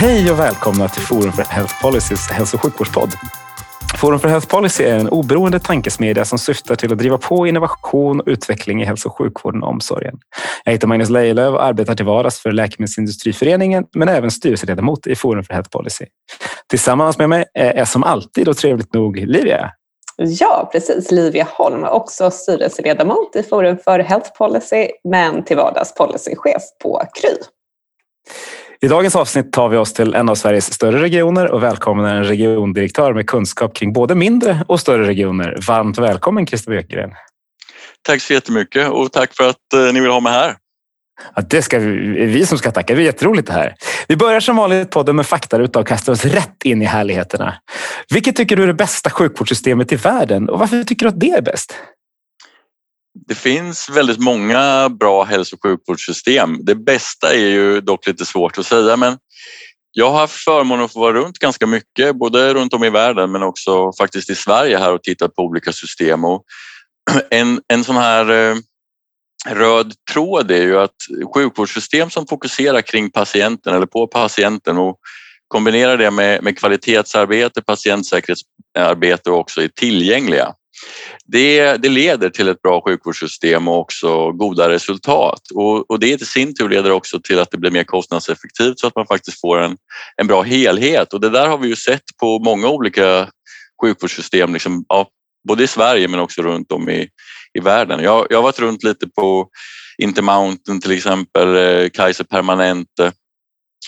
Hej och välkomna till Forum för Health Policys hälso och sjukvårdspodd. Forum för Health Policy är en oberoende tankesmedja som syftar till att driva på innovation och utveckling i hälso och sjukvården och omsorgen. Jag heter Magnus Lejelöw och arbetar till vardags för Läkemedelsindustriföreningen men även styrelseledamot i Forum för Health Policy. Tillsammans med mig är som alltid och trevligt nog Livia. Ja, precis. Livia Holm, också styrelseledamot i Forum för Health Policy men till vardags policychef på Kry. I dagens avsnitt tar vi oss till en av Sveriges större regioner och välkomnar en regiondirektör med kunskap kring både mindre och större regioner. Varmt välkommen Christer Ekgren. Tack så jättemycket och tack för att eh, ni vill ha mig här. Ja, det ska vi, vi som ska tacka. Det är jätteroligt det här. Vi börjar som vanligt podden med faktaruta och kastar oss rätt in i härligheterna. Vilket tycker du är det bästa sjukvårdssystemet i världen och varför tycker du att det är bäst? Det finns väldigt många bra hälso och sjukvårdssystem. Det bästa är ju dock lite svårt att säga men jag har haft förmånen att få vara runt ganska mycket, både runt om i världen men också faktiskt i Sverige här och tittat på olika system. Och en, en sån här eh, röd tråd är ju att sjukvårdssystem som fokuserar kring patienten eller på patienten och kombinerar det med, med kvalitetsarbete, patientsäkerhetsarbete och också är tillgängliga det, det leder till ett bra sjukvårdssystem och också goda resultat. Och, och det i sin tur leder också till att det blir mer kostnadseffektivt så att man faktiskt får en, en bra helhet. Och det där har vi ju sett på många olika sjukvårdssystem, liksom, ja, både i Sverige men också runt om i, i världen. Jag, jag har varit runt lite på Intermountain till exempel, eh, Kaiser Permanente,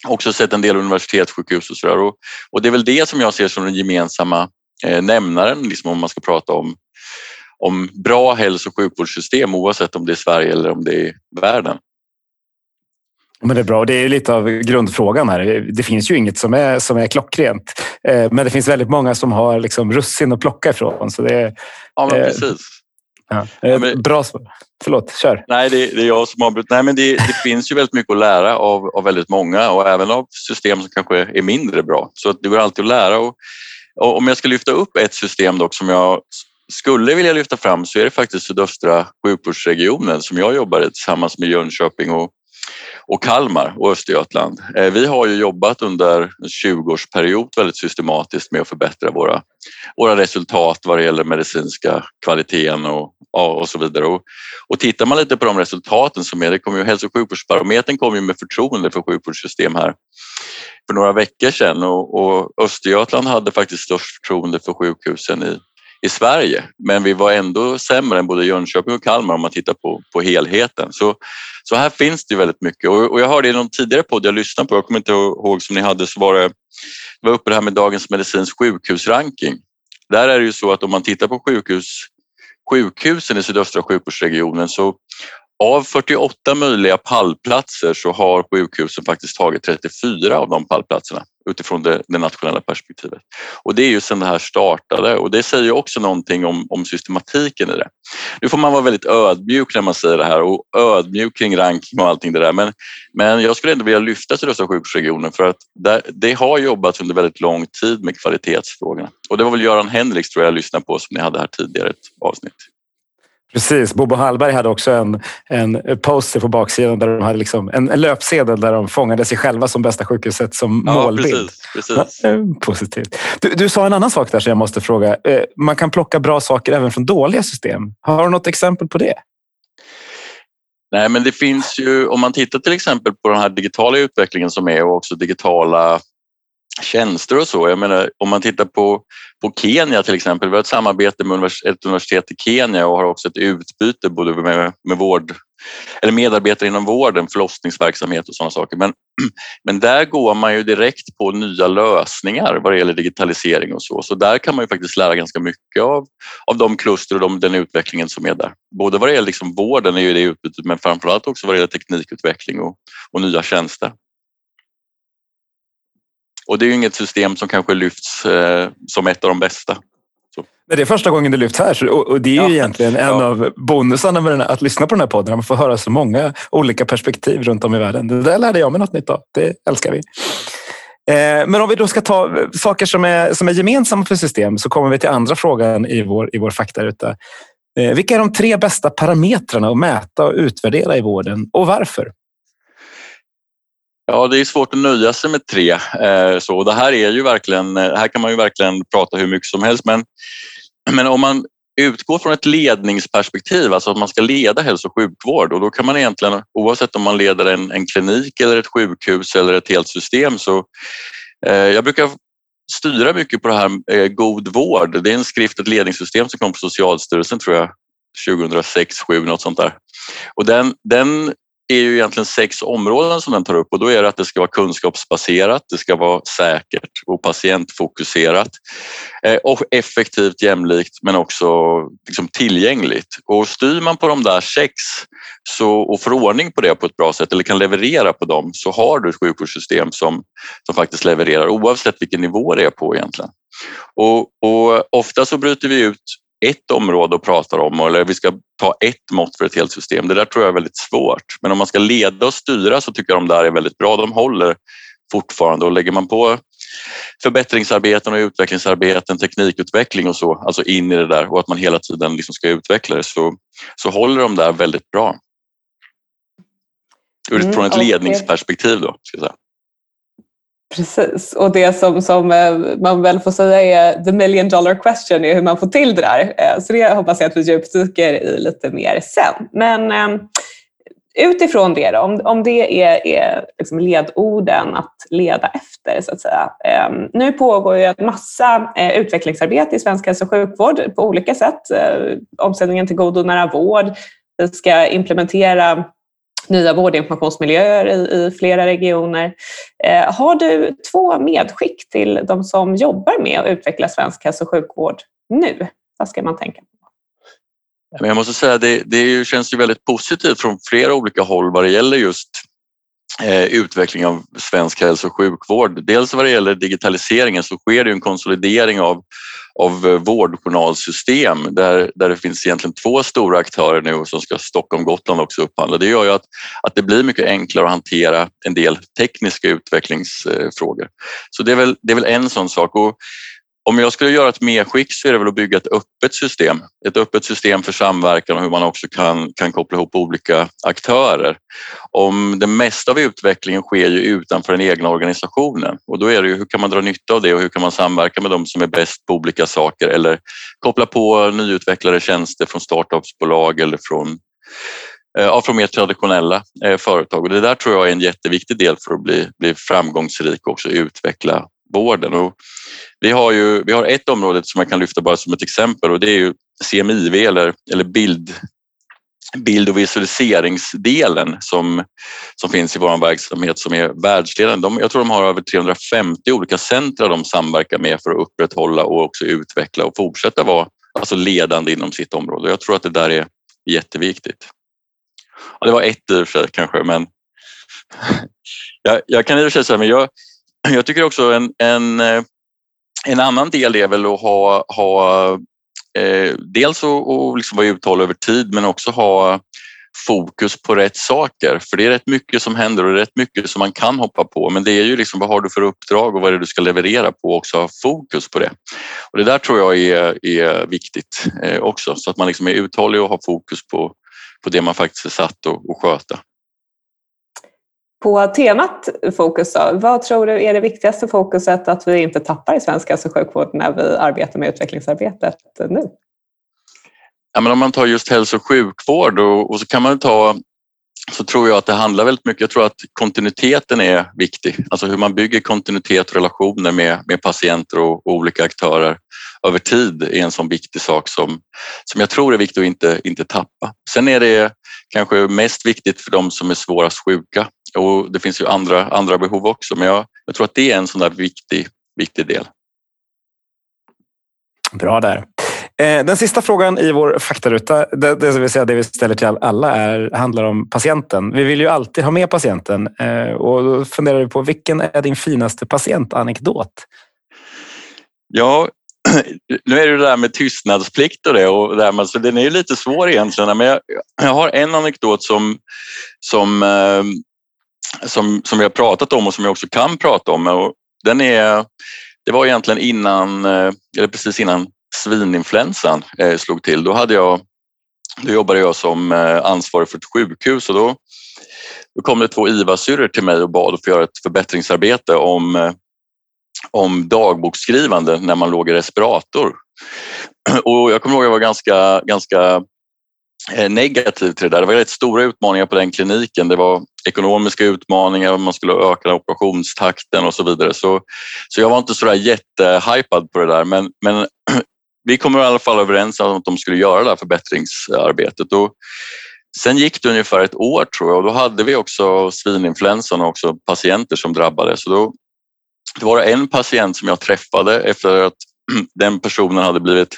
också sett en del universitetssjukhus och sådär. Och, och det är väl det som jag ser som den gemensamma nämnaren liksom om man ska prata om om bra hälso och sjukvårdssystem oavsett om det är Sverige eller om det är världen. Men det är bra. Det är lite av grundfrågan här. Det finns ju inget som är, som är klockrent. Eh, men det finns väldigt många som har liksom russin att plocka ifrån. Så det, ja, men eh, precis. Ja. ja men, bra svar. Förlåt, kör. Nej, det, det är jag som avbryter. Nej, men det, det, finns ju väldigt mycket att lära av, av väldigt många och även av system som kanske är mindre bra. Så det går alltid att lära. Och, och om jag ska lyfta upp ett system dock som jag skulle vilja lyfta fram så är det faktiskt sydöstra sjukvårdsregionen som jag jobbar i tillsammans med Jönköping och, och Kalmar och Östergötland. Eh, vi har ju jobbat under en 20-årsperiod väldigt systematiskt med att förbättra våra, våra resultat vad det gäller medicinska kvaliteten och, och så vidare. Och, och tittar man lite på de resultaten som är, det kommer ju, hälso och sjukvårdsbarometern kom ju med förtroende för sjukvårdssystem här för några veckor sedan och, och Östergötland hade faktiskt störst förtroende för sjukhusen i i Sverige, men vi var ändå sämre än både Jönköping och Kalmar om man tittar på, på helheten. Så, så här finns det väldigt mycket och, och jag hörde i någon tidigare podd jag lyssnade på, jag kommer inte ihåg som ni hade, så var det, det var uppe det här med Dagens Medicins sjukhusranking. Där är det ju så att om man tittar på sjukhus, sjukhusen i sydöstra sjukvårdsregionen så av 48 möjliga pallplatser så har sjukhusen faktiskt tagit 34 av de pallplatserna utifrån det, det, nationella perspektivet. Och det är ju sedan det här startade och det säger också någonting om, om systematiken i det. Nu får man vara väldigt ödmjuk när man säger det här och ödmjuk kring ranking och allting det där. Men, men jag skulle ändå vilja lyfta sydöstra sjukvårdsregionen för att det, det har jobbats under väldigt lång tid med kvalitetsfrågorna. Och det var väl Göran Henriks tror jag, jag lyssnade på som ni hade här tidigare ett avsnitt. Precis. Bobo Hallberg hade också en, en poster på baksidan där de hade liksom en, en löpsedel där de fångade sig själva som bästa sjukhuset som ja, målbild. Precis, precis. Ja, positivt. Du, du, sa en annan sak där som jag måste fråga. Eh, man kan plocka bra saker även från dåliga system. Har du något exempel på det? Nej, men det finns ju om man tittar till exempel på den här digitala utvecklingen som är och också digitala tjänster och så. Jag menar, om man tittar på, på Kenya till exempel, vi har ett samarbete med ett universitet i Kenya och har också ett utbyte både med, med vård, eller medarbetare inom vården, förlossningsverksamhet och sådana saker. Men, men där går man ju direkt på nya lösningar vad det gäller digitalisering och så. Så där kan man ju faktiskt lära ganska mycket av, av de kluster och de, den utvecklingen som är där. Både vad det gäller liksom vården, är ju det utbytet, men framförallt också vad det gäller teknikutveckling och, och nya tjänster och det är ju inget system som kanske lyfts eh, som ett av de bästa. Så. Det är första gången det lyfts här och det är ju ja. egentligen en ja. av bonusarna med att lyssna på den här podden. Man får höra så många olika perspektiv runt om i världen. Det där lärde jag mig något nytt av. Det älskar vi. Eh, men om vi då ska ta saker som är, som är gemensamma för system så kommer vi till andra frågan i vår, i vår faktaruta. Eh, vilka är de tre bästa parametrarna att mäta och utvärdera i vården och varför? Ja, det är svårt att nöja sig med tre. Eh, så det här är ju verkligen, eh, här kan man ju verkligen prata hur mycket som helst, men, men om man utgår från ett ledningsperspektiv, alltså att man ska leda hälso och sjukvård och då kan man egentligen oavsett om man leder en, en klinik eller ett sjukhus eller ett helt system så eh, jag brukar styra mycket på det här eh, god vård. Det är en skrift, ett ledningssystem som kom från Socialstyrelsen tror jag 2006, 2007 något sånt där. Och den, den är ju egentligen sex områden som den tar upp och då är det att det ska vara kunskapsbaserat, det ska vara säkert och patientfokuserat eh, och effektivt, jämlikt men också liksom tillgängligt. Och styr man på de där sex så, och får ordning på det på ett bra sätt eller kan leverera på dem så har du ett sjukvårdssystem som, som faktiskt levererar oavsett vilken nivå det är på egentligen. Och, och ofta så bryter vi ut ett område och pratar om eller vi ska ta ett mått för ett helt system. Det där tror jag är väldigt svårt. Men om man ska leda och styra så tycker jag de där är väldigt bra. De håller fortfarande och lägger man på förbättringsarbeten och utvecklingsarbeten, teknikutveckling och så, alltså in i det där och att man hela tiden liksom ska utveckla det så, så håller de där väldigt bra. Utifrån mm, ett ledningsperspektiv då. Ska jag säga. Precis, och det som, som eh, man väl får säga är the million dollar question är hur man får till det där. Eh, så det hoppas jag att vi djupdyker i lite mer sen. Men ehm, utifrån det då, om, om det är, är liksom ledorden att leda efter så att säga. Ehm, nu pågår ju en massa eh, utvecklingsarbete i svensk hälso och sjukvård på olika sätt. Omställningen till god och nära vård, vi ska implementera nya vårdinformationsmiljöer i, i flera regioner. Eh, har du två medskick till de som jobbar med att utveckla svensk hälso och sjukvård nu? Vad ska man tänka på? Jag måste säga det, det känns ju väldigt positivt från flera olika håll vad det gäller just Eh, utveckling av svensk hälso och sjukvård. Dels vad det gäller digitaliseringen så sker det en konsolidering av av eh, vårdjournalsystem där, där det finns egentligen två stora aktörer nu som ska Stockholm Gotland också upphandla. Det gör ju att, att det blir mycket enklare att hantera en del tekniska utvecklingsfrågor. Så det är väl, det är väl en sån sak. Och om jag skulle göra ett medskick så är det väl att bygga ett öppet system. Ett öppet system för samverkan och hur man också kan, kan koppla ihop olika aktörer. Om det mesta av utvecklingen sker ju utanför den egna organisationen och då är det ju hur kan man dra nytta av det och hur kan man samverka med dem som är bäst på olika saker eller koppla på nyutvecklade tjänster från startupsbolag eller från eh, ja, från mer traditionella eh, företag. Och det där tror jag är en jätteviktig del för att bli, bli framgångsrik och också utveckla vården. Och vi, har ju, vi har ett område som jag kan lyfta bara som ett exempel och det är ju CMIV eller, eller bild, bild och visualiseringsdelen som, som finns i vår verksamhet som är världsledande. De, jag tror de har över 350 olika centra de samverkar med för att upprätthålla och också utveckla och fortsätta vara alltså ledande inom sitt område. Jag tror att det där är jätteviktigt. Ja, det var ett i och för sig kanske, men jag, jag kan i och för sig säga, men jag, jag tycker också en, en, eh, en annan del är väl att ha, ha eh, dels att liksom vara uthållig över tid men också ha fokus på rätt saker. För det är rätt mycket som händer och det är rätt mycket som man kan hoppa på. Men det är ju liksom vad har du för uppdrag och vad är det du ska leverera på och också ha fokus på det. Och det där tror jag är, är viktigt eh, också så att man liksom är uthållig och har fokus på, på det man faktiskt är satt att sköta. På temat fokus då, vad tror du är det viktigaste fokuset att vi inte tappar i svensk hälso och sjukvård när vi arbetar med utvecklingsarbetet nu? Ja, men om man tar just hälso och sjukvård och, och så kan man ta så tror jag att det handlar väldigt mycket, jag tror att kontinuiteten är viktig, alltså hur man bygger kontinuitet och relationer med, med patienter och, och, olika aktörer över tid är en sån viktig sak som, som jag tror är viktig att inte, inte tappa. Sen är det kanske mest viktigt för de som är svårast sjuka och det finns ju andra, andra behov också, men jag, jag tror att det är en sån där viktig, viktig del. Bra där. Eh, den sista frågan i vår faktaruta, det, det vill säga det vi ställer till alla, är, handlar om patienten. Vi vill ju alltid ha med patienten eh, och då funderar vi på vilken är din finaste patientanekdot? Ja, nu är det det där med tystnadsplikt och det och det med, så den är ju lite svår egentligen. Men jag, jag har en anekdot som, som, eh, som, som vi har pratat om och som jag också kan prata om. Och den är, det var egentligen innan, eh, eller precis innan svininfluensan eh, slog till, då, hade jag, då jobbade jag som eh, ansvarig för ett sjukhus och då, då kom det två IVA-syrror till mig och bad att få göra ett förbättringsarbete om, om dagboksskrivande när man låg i respirator. Och jag kommer ihåg att jag var ganska, ganska Eh, negativ till det där. Det var rätt stora utmaningar på den kliniken. Det var ekonomiska utmaningar, man skulle öka operationstakten och så vidare. Så, så jag var inte så där jättehypad på det där. Men, men vi kom i alla fall överens om att de skulle göra det här förbättringsarbetet. Och sen gick det ungefär ett år tror jag och då hade vi också svininfluensan och också patienter som drabbades. Så då, det var en patient som jag träffade efter att den personen hade blivit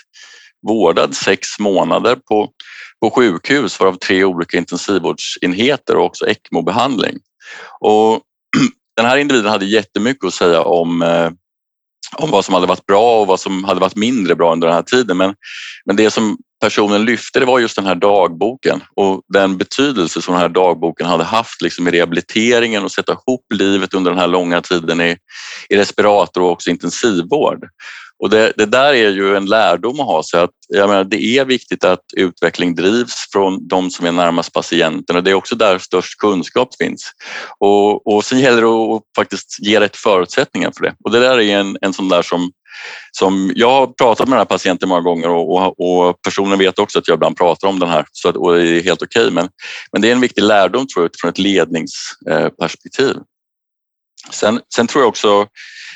vårdad sex månader på, på sjukhus varav tre olika intensivvårdsenheter och också ECMO-behandling. Och den här individen hade jättemycket att säga om eh, om vad som hade varit bra och vad som hade varit mindre bra under den här tiden. Men, men det som personen lyfte det var just den här dagboken och den betydelse som den här dagboken hade haft liksom i rehabiliteringen och sätta ihop livet under den här långa tiden i, i respirator och också intensivvård. Och det, det, där är ju en lärdom att ha så att jag menar, det är viktigt att utveckling drivs från de som är närmast patienten och det är också där störst kunskap finns. Och, och sen gäller det att faktiskt ge rätt förutsättningar för det. Och det där är en, en sån där som, som jag har pratat med den här patienten många gånger och, och, och personen vet också att jag ibland pratar om den här så att, och det är helt okej. Okay, men, men det är en viktig lärdom tror jag utifrån ett ledningsperspektiv. Sen, sen tror jag också,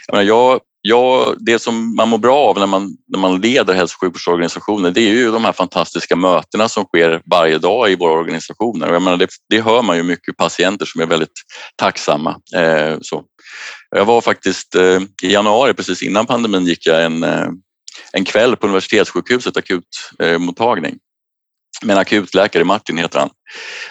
jag, menar, jag Ja, det som man mår bra av när man, när man leder hälso och sjukvårdsorganisationer det är ju de här fantastiska mötena som sker varje dag i våra organisationer. Jag menar, det, det hör man ju mycket patienter som är väldigt tacksamma. Eh, så. Jag var faktiskt eh, i januari, precis innan pandemin, gick jag en, eh, en kväll på universitetssjukhuset akutmottagning med en akutläkare, Martin heter han.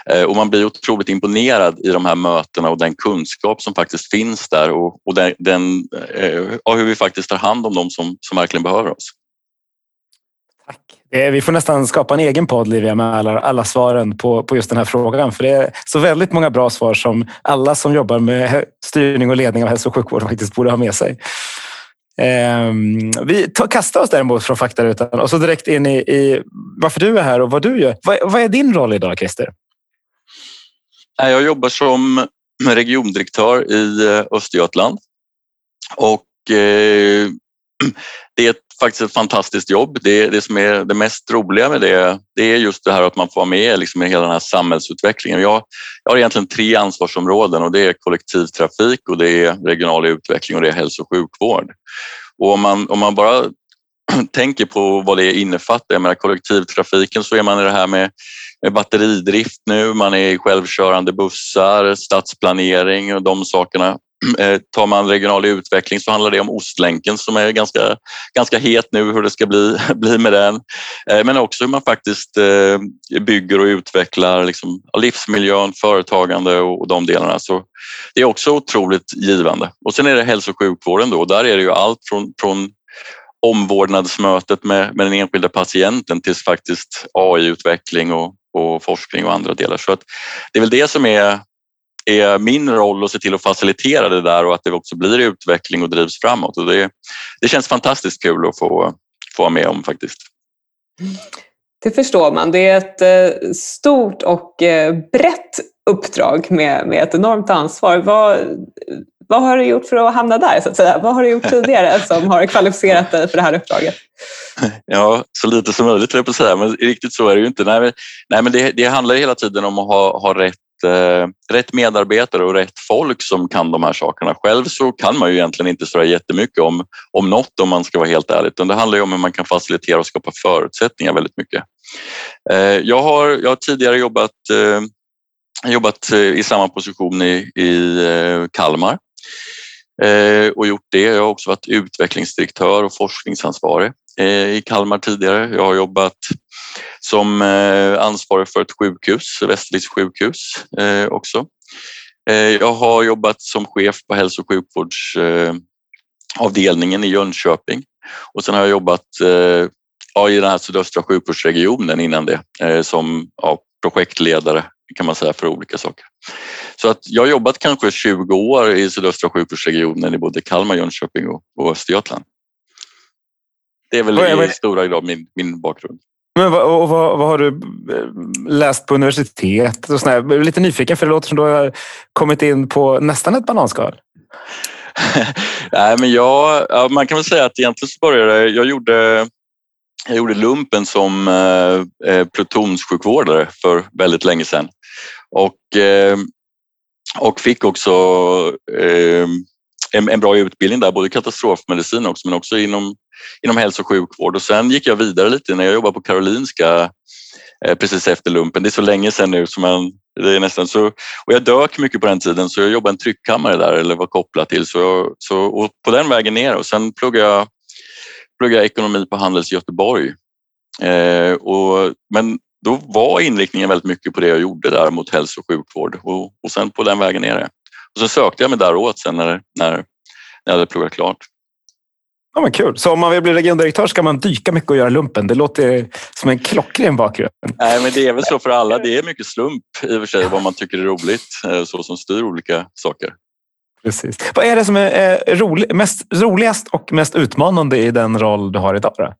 Eh, och man blir otroligt imponerad i de här mötena och den kunskap som faktiskt finns där och, och den, den eh, hur vi faktiskt tar hand om dem som, som verkligen behöver oss. Tack. Vi får nästan skapa en egen podd, Livia, med alla, alla svaren på, på just den här frågan. För det är så väldigt många bra svar som alla som jobbar med styrning och ledning av hälso och sjukvård faktiskt borde ha med sig. Ehm, vi tar, kastar oss däremot från faktarutan och så direkt in i, i, varför du är här och vad du gör. Vad, vad är din roll idag, Christer? Jag jobbar som regiondirektör i eh, Östergötland och eh, det är faktiskt ett fantastiskt jobb. Det, det som är det mest roliga med det, det är just det här att man får vara med liksom i hela den här samhällsutvecklingen. Jag, jag har egentligen tre ansvarsområden och det är kollektivtrafik och det är regional utveckling och det är hälso och sjukvård. Och om man, om man bara tänker på vad det innefattar, jag menar kollektivtrafiken så är man i det här med, med batteridrift nu, man är i självkörande bussar, stadsplanering och de sakerna. Eh, tar man regional utveckling så handlar det om Ostlänken som är ganska, ganska het nu, hur det ska bli, bli med den. Eh, men också hur man faktiskt eh, bygger och utvecklar liksom livsmiljön, företagande och de delarna. Så det är också otroligt givande. Och sen är det hälso och sjukvården då. Där är det ju allt från, från omvårdnadsmötet med, med den enskilda patienten tills faktiskt AI-utveckling och, och forskning och andra delar. Så att det är väl det som är är min roll att se till att facilitera det där och att det också blir utveckling och drivs framåt. Och det, det känns fantastiskt kul att få, få vara med om faktiskt. Det förstår man. Det är ett eh, stort och eh, brett uppdrag med, med ett enormt ansvar. Vad, vad har du gjort för att hamna där? Så att säga? Vad har du gjort tidigare som har kvalificerat dig för det här uppdraget? Ja, så lite som möjligt, jag på att säga. men riktigt så är det ju inte. Nej, men, nej, men det, det handlar hela tiden om att ha, ha rätt eh, rätt medarbetare och rätt folk som kan de här sakerna. Själv så kan man ju egentligen inte så jättemycket om, om något om man ska vara helt ärlig. Utan det handlar ju om hur man kan facilitera och skapa förutsättningar väldigt mycket. Eh, jag, har, jag har tidigare jobbat, eh, jobbat eh, i samma position i, i eh, Kalmar eh, och gjort det. Jag har också varit utvecklingsdirektör och forskningsansvarig eh, i Kalmar tidigare. Jag har jobbat som eh, ansvarig för ett sjukhus, Västerviks sjukhus eh, också. Eh, jag har jobbat som chef på hälso och sjukvårdsavdelningen i Jönköping och sen har jag jobbat ja, i den här sydöstra sjukvårdsregionen innan det som ja, projektledare kan man säga för olika saker. Så att jag har jobbat kanske 20 år i sydöstra sjukvårdsregionen i både Kalmar, Jönköping och, och Östergötland. Det är väl i stora drag min, min bakgrund. Men vad, och vad, vad, har du eh, läst på universitetet? Och Jag är lite nyfiken för det låter som du har kommit in på nästan ett bananskal. Nej, men jag, man kan väl säga att egentligen så började jag gjorde jag gjorde lumpen som eh, eh, plutonssjukvårdare för väldigt länge sedan och, eh, och fick också eh, en, en, bra utbildning där, både katastrofmedicin också, men också inom, inom hälso och sjukvård. Och sen gick jag vidare lite när jag jobbade på Karolinska eh, precis efter lumpen. Det är så länge sedan nu som man, det är nästan så. Och jag dök mycket på den tiden så jag jobbade en tryckkammare där eller var kopplad till. Så, så, och på den vägen ner och sen pluggade jag, pluggade jag ekonomi på Handels i Göteborg. Eh, och, men då var inriktningen väldigt mycket på det jag gjorde där mot hälso och sjukvård och, och sen på den vägen ner. Och så sökte jag mig däråt sen när, när, när jag hade pluggat klart. Ja, men kul. Så om man vill bli regiondirektör ska man dyka mycket och göra lumpen. Det låter som en klockren bakgrund. Nej, men det är väl så för alla. Det är mycket slump i och för sig vad man tycker är roligt, eh, så som styr olika saker. Precis. Vad är det som är rolig, mest, roligast och mest utmanande i den roll du har idag? Då?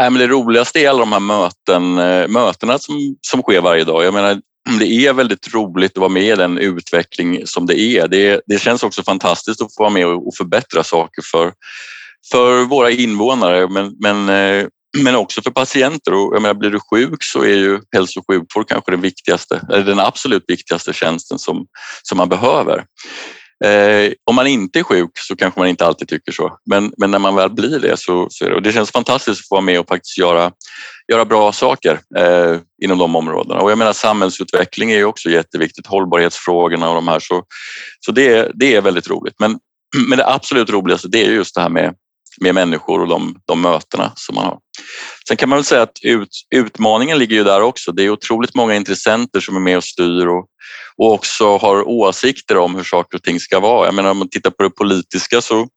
Nej, men det roligaste är alla de här möten, eh, mötena som, som sker varje dag. Jag menar, Mm, det är väldigt roligt att vara med i den utveckling som det är. Det, det känns också fantastiskt att få vara med och förbättra saker för, för våra invånare men, men, eh, men också för patienter. Och jag menar, blir du sjuk så är ju hälso och sjukvård kanske den viktigaste, eller den absolut viktigaste tjänsten som, som man behöver. Eh, om man inte är sjuk så kanske man inte alltid tycker så, men, men när man väl blir det så, så är det, och det känns fantastiskt att få vara med och faktiskt göra, göra bra saker eh, inom de områdena. Och jag menar samhällsutveckling är ju också jätteviktigt, hållbarhetsfrågorna och de här, så, så det, det är väldigt roligt. Men, men det absolut roligaste det är just det här med, med människor och de, de mötena som man har. Sen kan man väl säga att ut, utmaningen ligger ju där också. Det är otroligt många intressenter som är med och styr och, och också har åsikter om hur saker och ting ska vara. Jag menar om man tittar på det politiska så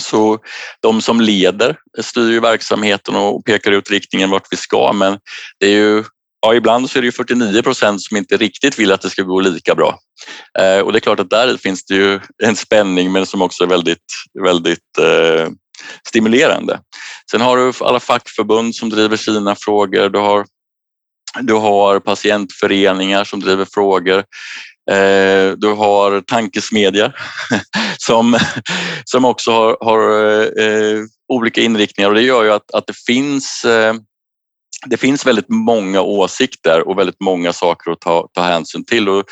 så de som leder styr ju verksamheten och pekar ut riktningen vart vi ska men det är ju Ja, ibland så är det 49 procent som inte riktigt vill att det ska gå lika bra. Eh, och det är klart att där finns det ju en spänning men som också är väldigt, väldigt eh, stimulerande. Sen har du alla fackförbund som driver sina frågor. Du har, du har patientföreningar som driver frågor. Eh, du har tankesmedjor som, som också har, har eh, olika inriktningar och det gör ju att, att det finns eh, det finns väldigt många åsikter och väldigt många saker att ta, ta hänsyn till. Och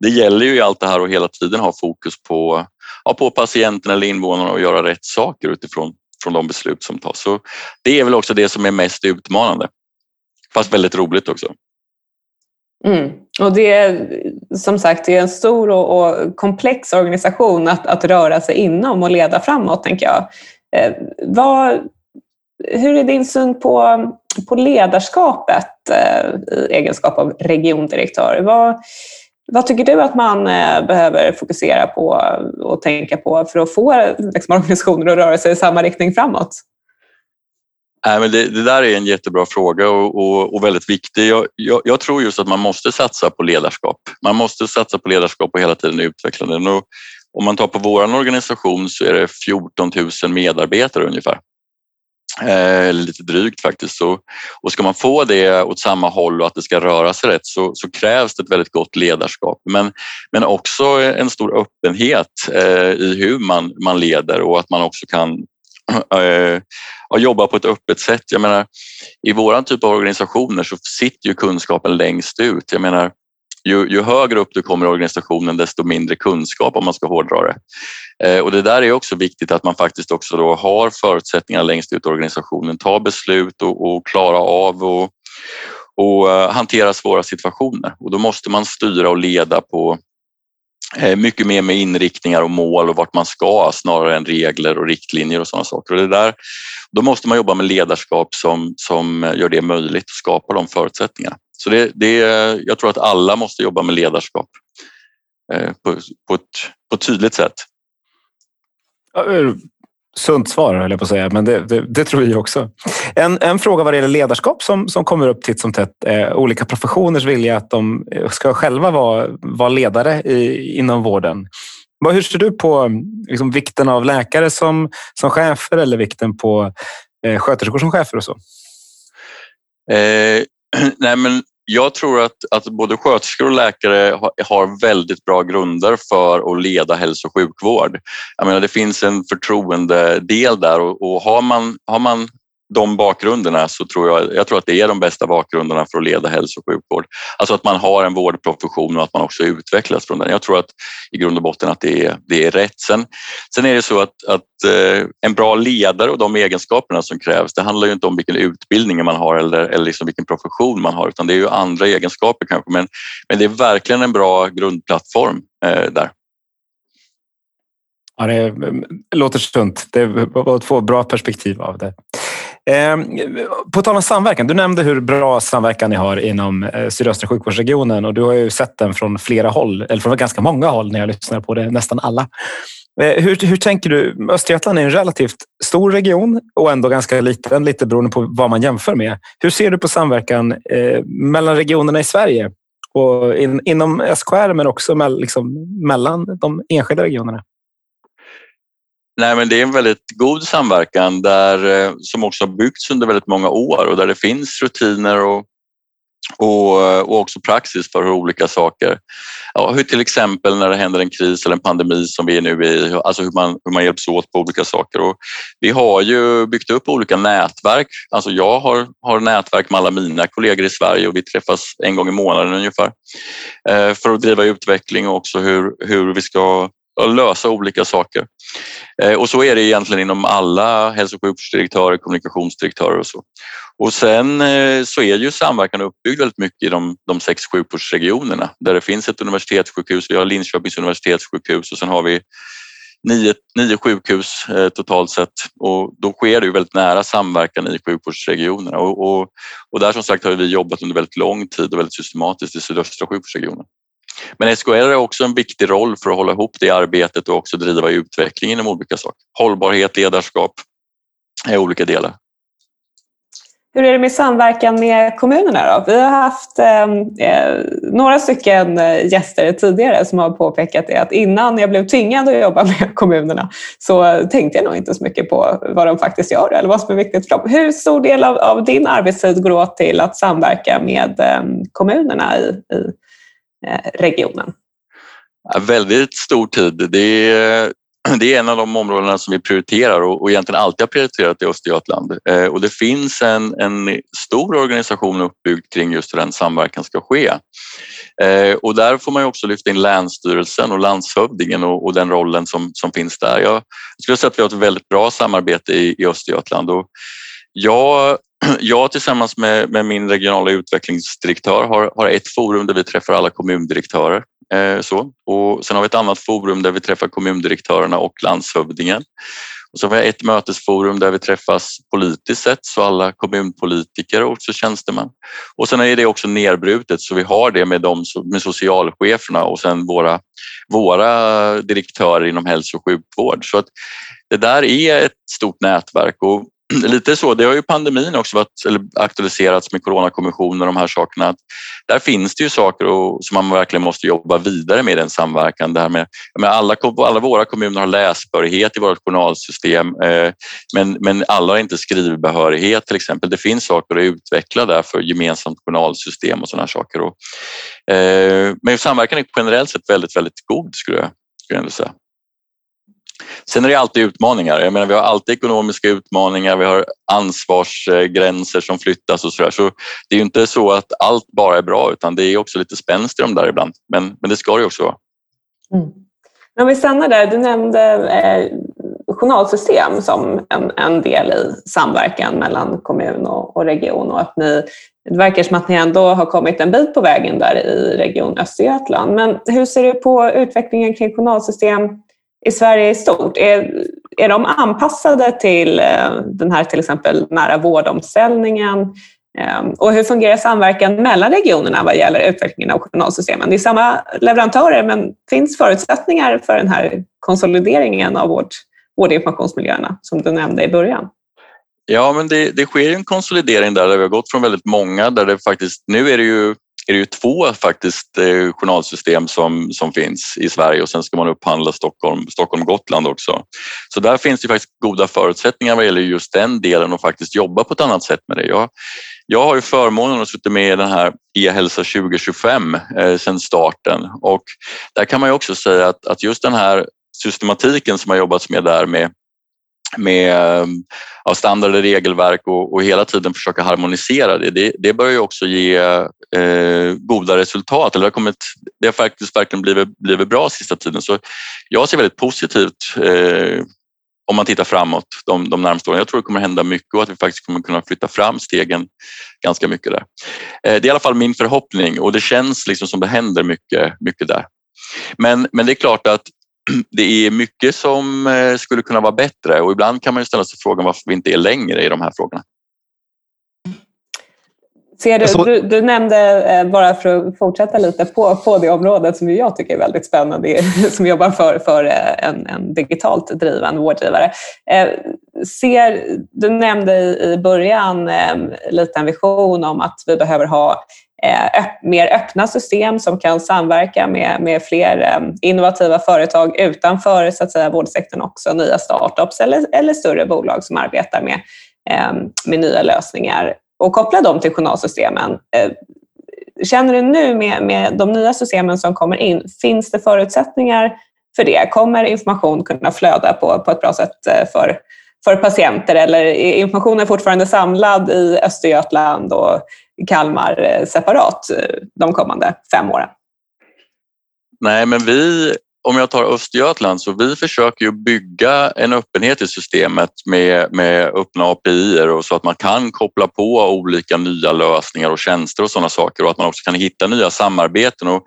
det gäller ju i allt det här att hela tiden ha fokus på, ja, på patienten eller invånarna att göra rätt saker utifrån från de beslut som tas. Så det är väl också det som är mest utmanande, fast väldigt roligt också. Mm. Och det är som sagt det är en stor och, och komplex organisation att, att röra sig inom och leda framåt, tänker jag. Eh, vad, hur är din syn på, på ledarskapet eh, i egenskap av regiondirektör? Vad, vad tycker du att man eh, behöver fokusera på och tänka på för att få liksom, organisationer att röra sig i samma riktning framåt? Nej, men det, det där är en jättebra fråga och, och, och väldigt viktig. Jag, jag, jag, tror just att man måste satsa på ledarskap. Man måste satsa på ledarskap och hela tiden utveckla den. Och om man tar på vår organisation så är det 14 000 medarbetare ungefär. Eh, lite drygt faktiskt. Så, och ska man få det åt samma håll och att det ska röra sig rätt så, så krävs det ett väldigt gott ledarskap. Men, men också en stor öppenhet eh, i hur man, man leder och att man också kan eh, jobba på ett öppet sätt. Jag menar, I våran typ av organisationer så sitter ju kunskapen längst ut. Jag menar, ju, ju, högre upp du kommer i organisationen desto mindre kunskap om man ska hårdra det. Eh, och det där är också viktigt att man faktiskt också då har förutsättningar längst ut i organisationen, ta beslut och, och klara av och, och uh, hantera svåra situationer. Och då måste man styra och leda på, Eh, mycket mer med inriktningar och mål och vart man ska snarare än regler och riktlinjer och sådana saker. Och det där, då måste man jobba med ledarskap som, som gör det möjligt att skapa de förutsättningarna. Så det, det, jag tror att alla måste jobba med ledarskap eh, på, på, ett, på ett tydligt sätt. Sunt svar höll jag på att säga, men det, det, det, tror vi också. En, en fråga vad det gäller ledarskap som, som kommer upp titt som tätt är olika professioners vilja att de ska själva vara, vara ledare i, inom vården. Hur ser du på liksom, vikten av läkare som, som chefer eller vikten på eh, sköterskor som chefer och så? Eh, nej men jag tror att, att både sköterskor och läkare har, väldigt bra grunder för att leda hälso och sjukvård. Jag menar, det finns en förtroendedel där och, och har, man, har man de bakgrunderna så tror jag, jag tror att det är de bästa bakgrunderna för att leda hälso och sjukvård. Alltså att man har en vårdprofession och att man också utvecklas från den. Jag tror att i grund och botten att det är, det är rätt. Sen, sen är det så att, att eh, en bra ledare och de egenskaperna som krävs, det handlar ju inte om vilken utbildning man har eller, eller liksom vilken profession man har utan det är ju andra egenskaper kanske. Men, men det är verkligen en bra grundplattform eh, där. Ja, det mm, låter sunt. Det var två bra perspektiv av det. Ehm, på tal om samverkan, du nämnde hur bra samverkan ni har inom eh, sydöstra sjukvårdsregionen och du har ju sett den från flera håll, eller från ganska många håll när jag lyssnar på det, nästan alla. Eh, hur, hur tänker du? Östergötland är en relativt stor region och ändå ganska liten, lite beroende på vad man jämför med. Hur ser du på samverkan eh, mellan regionerna i Sverige och in, inom SKR men också med, liksom, mellan de enskilda regionerna? Nej, men det är en väldigt god samverkan där, eh, som också har byggts under väldigt många år och där det finns rutiner och, och, och också praxis för hur olika saker, ja, hur till exempel när det händer en kris eller en pandemi som vi är nu i, alltså hur man, hur man hjälps åt på olika saker. Och vi har ju byggt upp olika nätverk. Alltså jag har, har nätverk med alla mina kollegor i Sverige och vi träffas en gång i månaden ungefär eh, för att driva utveckling och också hur, hur vi ska lösa olika saker. Eh, och så är det egentligen inom alla hälso och sjukvårdsdirektörer, kommunikationsdirektörer och så. Och sen eh, så är ju samverkan uppbyggd väldigt mycket i de, de sex sjukvårdsregionerna där det finns ett universitetssjukhus. Vi har Linköpings universitetssjukhus och sen har vi nio, nio sjukhus eh, totalt sett och då sker det ju väldigt nära samverkan i sjukvårdsregionerna och, och, och där som sagt har vi jobbat under väldigt lång tid och väldigt systematiskt i sydöstra sjukvårdsregionen. Men SKR har också en viktig roll för att hålla ihop det arbetet och också driva utvecklingen inom olika saker. Hållbarhet, ledarskap är olika delar. Hur är det med samverkan med kommunerna? Då? Vi har haft ehm, eh, några stycken eh, gäster tidigare som har påpekat det att innan jag blev tvingad att jobba med kommunerna så tänkte jag nog inte så mycket på vad de faktiskt gör eller vad som är viktigt för dem. Hur stor del av, av din arbetstid går åt till att samverka med eh, kommunerna i, i Eh, regionen? Väldigt stor tid. Det är, det är en av de områdena som vi prioriterar och, och egentligen alltid har prioriterat i Östergötland. Eh, och det finns en, en stor organisation uppbyggd kring just hur den samverkan ska ske. Eh, och där får man ju också lyfta in Länsstyrelsen och landshövdingen och, och den rollen som, som finns där. Jag skulle säga att vi har ett väldigt bra samarbete i, i Östergötland och jag jag tillsammans med, med, min regionala utvecklingsdirektör har, har ett forum där vi träffar alla kommundirektörer. Eh, så. Och sen har vi ett annat forum där vi träffar kommundirektörerna och landshövdingen. Och så har vi ett mötesforum där vi träffas politiskt sett, så alla kommunpolitiker och också tjänstemän. Och sen är det också nerbrutet så vi har det med, dem, med socialcheferna och sen våra, våra direktörer inom hälso och sjukvård. Så att det där är ett stort nätverk och lite så, det har ju pandemin också varit, eller aktualiserats med Coronakommissionen och de här sakerna. Att där finns det ju saker och, som man verkligen måste jobba vidare med i den samverkan. Det här med, med alla, alla våra kommuner har läsbehörighet i vårt journalsystem eh, men, men alla har inte skrivbehörighet till exempel. Det finns saker att utveckla där för gemensamt journalsystem och sådana saker. Och, eh, men samverkan är generellt sett väldigt, väldigt god skulle jag, skulle jag säga. Sen är det alltid utmaningar. Jag menar, vi har alltid ekonomiska utmaningar, vi har ansvarsgränser som flyttas och så där. Så det är ju inte så att allt bara är bra utan det är också lite spänst i de där ibland. Men, men det ska det ju också vara. Mm. Om vi stannar där, du nämnde eh, journalsystem som en, en del i samverkan mellan kommun och, och region och att ni det verkar som att ni ändå har kommit en bit på vägen där i Region Östergötland. Men hur ser du på utvecklingen kring journalsystem i Sverige i stort? Är, är de anpassade till eh, den här till exempel nära vårdomställningen? Ehm, och hur fungerar samverkan mellan regionerna vad gäller utvecklingen av journalsystemen? Det är samma leverantörer, men finns förutsättningar för den här konsolideringen av vårt, vårdinformationsmiljöerna som du nämnde i början? Ja, men det, det sker en konsolidering där, där vi har gått från väldigt många där det faktiskt, nu är det ju, är det ju två faktiskt eh, journalsystem som, som finns i Sverige och sen ska man upphandla Stockholm, Stockholm Gotland också. Så där finns det faktiskt goda förutsättningar vad gäller just den delen och faktiskt jobba på ett annat sätt med det. Jag, jag har ju förmånen att sitta med i den här e-hälsa 2025 eh, sedan starten och där kan man ju också säga att, att just den här systematiken som har jobbats med där med med eh, ja, standarder, regelverk och, och, hela tiden försöka harmonisera det. Det, det börjar ju också ge eh, goda resultat. Eller det, har kommit, det har faktiskt verkligen blivit, blivit bra sista tiden. Så jag ser väldigt positivt eh, om man tittar framåt de, de närmaste åren. Jag tror det kommer hända mycket och att vi faktiskt kommer kunna flytta fram stegen ganska mycket där. Eh, det är i alla fall min förhoppning och det känns liksom som det händer mycket, mycket där. Men, men det är klart att det är mycket som eh, skulle kunna vara bättre och ibland kan man ju ställa sig frågan varför vi inte är längre i de här frågorna. Ser du, du, du, nämnde, eh, bara för att fortsätta lite på, på det området som jag tycker är väldigt spännande, som jobbar för, för eh, en, en digitalt driven vårdgivare. Ser, du nämnde i början lite en vision om att vi behöver ha Eh, öpp, mer öppna system som kan samverka med, med fler eh, innovativa företag utanför så att säga, vårdsektorn också, nya startups eller, eller större bolag som arbetar med, eh, med nya lösningar och koppla dem till journalsystemen. Eh, känner du nu med, med de nya systemen som kommer in, finns det förutsättningar för det? Kommer information kunna flöda på, på ett bra sätt eh, för, för patienter eller är informationen fortfarande samlad i Östergötland och Kalmar eh, separat eh, de kommande fem åren? Nej, men vi, om jag tar Östergötland, så vi försöker ju bygga en öppenhet i systemet med, med öppna API och så att man kan koppla på olika nya lösningar och tjänster och sådana saker och att man också kan hitta nya samarbeten. Och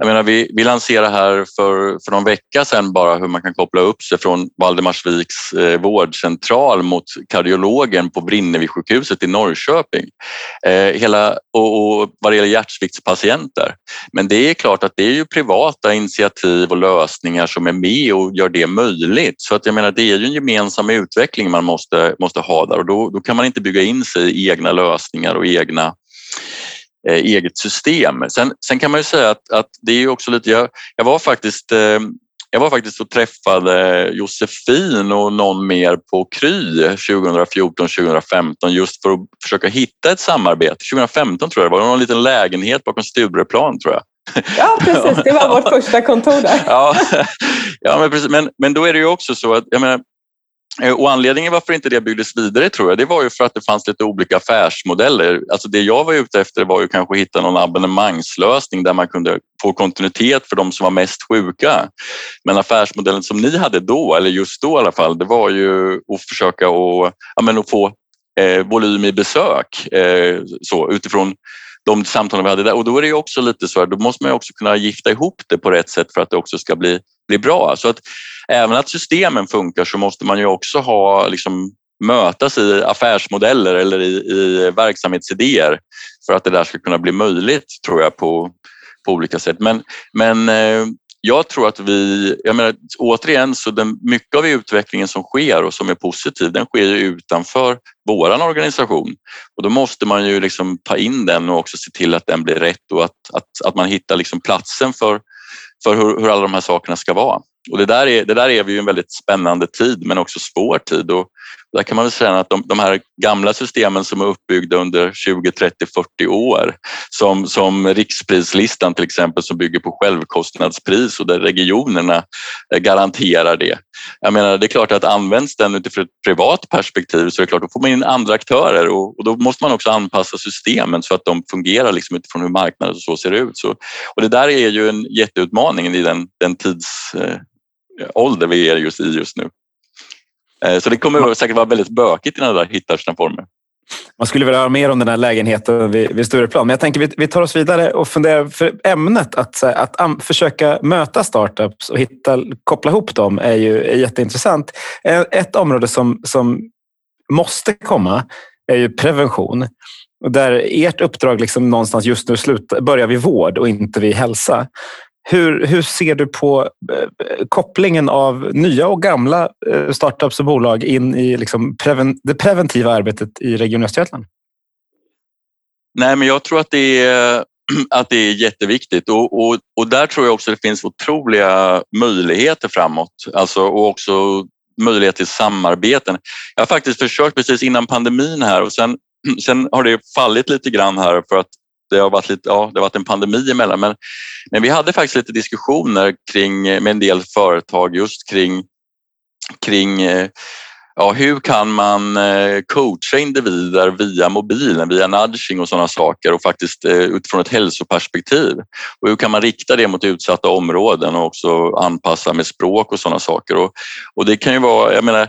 jag menar, vi, vi lanserade här för, för någon vecka sedan bara hur man kan koppla upp sig från Valdemarsviks eh, vårdcentral mot kardiologen på Brinnevisjukhuset i Norrköping. Eh, hela, och, och vad det gäller hjärtsviktspatienter. Men det är klart att det är ju privata initiativ och lösningar som är med och gör det möjligt. Så att jag menar, det är ju en gemensam utveckling man måste, måste ha där och då, då kan man inte bygga in sig i egna lösningar och egna eget system. Sen, sen, kan man ju säga att, att det är också lite, jag, jag var faktiskt eh, jag var faktiskt och träffade Josefin och någon mer på Kry 2014-2015 just för att försöka hitta ett samarbete. 2015 tror jag det var, någon liten lägenhet bakom Stureplan tror jag. Ja, precis. Det var vårt första kontor där. ja, ja men, precis. Men, men då är det ju också så att jag menar, Eh, Eh, och anledningen varför inte det byggdes vidare tror jag, det var ju för att det fanns lite olika affärsmodeller. Alltså det jag var ute efter var ju kanske att hitta någon abonnemangslösning där man kunde få kontinuitet för de som var mest sjuka. Men affärsmodellen som ni hade då, eller just då i alla fall, det var ju att försöka att, ja, men att få eh, volym i besök eh, så, utifrån de samtalen vi hade där. Och då är det också lite så här, då måste man också kunna gifta ihop det på rätt sätt för att det också ska bli, bli bra. Så att även att systemen funkar så måste man ju också ha liksom, mötas i affärsmodeller eller i, i verksamhetsidéer för att det där ska kunna bli möjligt tror jag på, på olika sätt. Men, men eh, jag tror att vi, jag menar, återigen, så den, mycket av utvecklingen som sker och som är positiv, den sker utanför våran organisation och då måste man ju liksom ta in den och också se till att den blir rätt och att, att, att man hittar liksom platsen för, för hur, hur alla de här sakerna ska vara. Och det där, är, det där är vi ju en väldigt spännande tid men också svår tid. Och där kan man väl säga att de, de här gamla systemen som är uppbyggda under 20, 30, 40 år som, som riksprislistan till exempel som bygger på självkostnadspris och där regionerna eh, garanterar det. Jag menar, det är klart att används den utifrån ett privat perspektiv så är det klart, då får man in andra aktörer och, och då måste man också anpassa systemen så att de fungerar liksom utifrån hur marknaden och så ser ut. Så, och det där är ju en jätteutmaning i den, den tidsålder eh, vi är just i just nu. Eh, så det kommer säkert vara väldigt bökigt innan det hittar sina former. Man skulle vilja höra mer om den här lägenheten vid, vid Stureplan. Men jag tänker vi, vi tar oss vidare och funderar för ämnet att, att, att försöka möta startups och hitta, koppla ihop dem är ju är jätteintressant. Ett område som, som måste komma är ju prevention. Där ert uppdrag liksom någonstans just nu slutar, börjar vid vård och inte vid hälsa. Hur, hur ser du på eh, kopplingen av nya och gamla eh, startups och bolag in i liksom preven, det preventiva arbetet i Region Östergötland? Nej, men jag tror att det är, att det är jätteviktigt och, och, och där tror jag också det finns otroliga möjligheter framåt. Alltså, och också möjlighet till samarbeten. Jag har faktiskt försökt precis innan pandemin här och sen, sen har det fallit lite grann här för att det har varit, lite, ja, det har varit en pandemi emellan. Men, men vi hade faktiskt lite diskussioner kring, med en del företag just kring, kring eh, ja, hur kan man eh, coacha individer via mobilen, via nudging och sådana saker och faktiskt eh, utifrån ett hälsoperspektiv. Och hur kan man rikta det mot utsatta områden och också anpassa med språk och sådana saker. Och, och det kan ju vara, jag menar,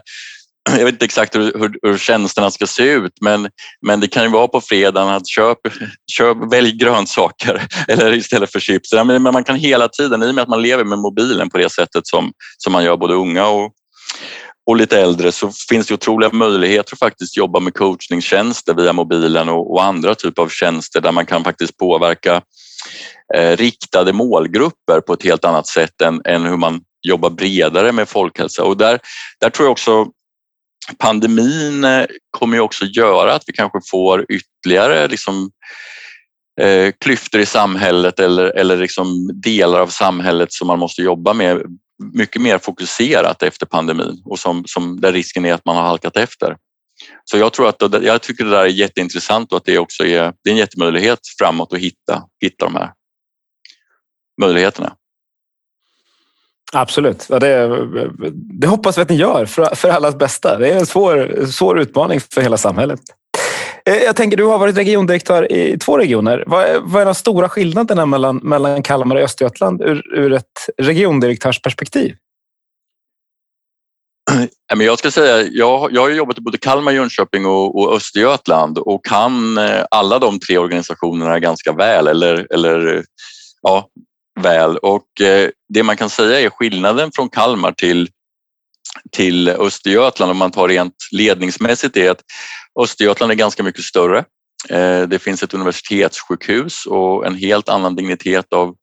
jag vet inte exakt hur, hur, hur tjänsterna ska se ut men, men det kan ju vara på fredagen att köp, köp, välj grönsaker eller istället för chips. Men man kan hela tiden, i och med att man lever med mobilen på det sättet som, som man gör både unga och, och lite äldre så finns det otroliga möjligheter att faktiskt jobba med coachningstjänster via mobilen och, och andra typer av tjänster där man kan faktiskt påverka eh, riktade målgrupper på ett helt annat sätt än, än hur man jobbar bredare med folkhälsa. Och där, där tror jag också pandemin eh, kommer ju också göra att vi kanske får ytterligare liksom, eh, klyftor i samhället eller, eller liksom delar av samhället som man måste jobba med mycket mer fokuserat efter pandemin och som, som där risken är att man har halkat efter. Så jag tror att jag tycker det där är jätteintressant och att det också är, det är en jättemöjlighet framåt att hitta, hitta de här möjligheterna. Absolut. Ja, det, det, hoppas vi att ni gör för, för allas bästa. Det är en svår, svår utmaning för hela samhället. Eh, jag tänker, du har varit regiondirektör i två regioner. Vad är, vad är de stora skillnaderna mellan, mellan Kalmar och Östergötland ur, ur ett regiondirektörsperspektiv? Jag ska säga, jag, jag har jobbat i både Kalmar, Jönköping och, och Östergötland och kan eh, alla de tre organisationerna ganska väl eller, eller ja, väl och eh, det man kan säga är skillnaden från Kalmar till till Östergötland om man tar rent ledningsmässigt är att Östergötland är ganska mycket större. Eh, det finns ett universitetssjukhus och en helt annan dignitet av,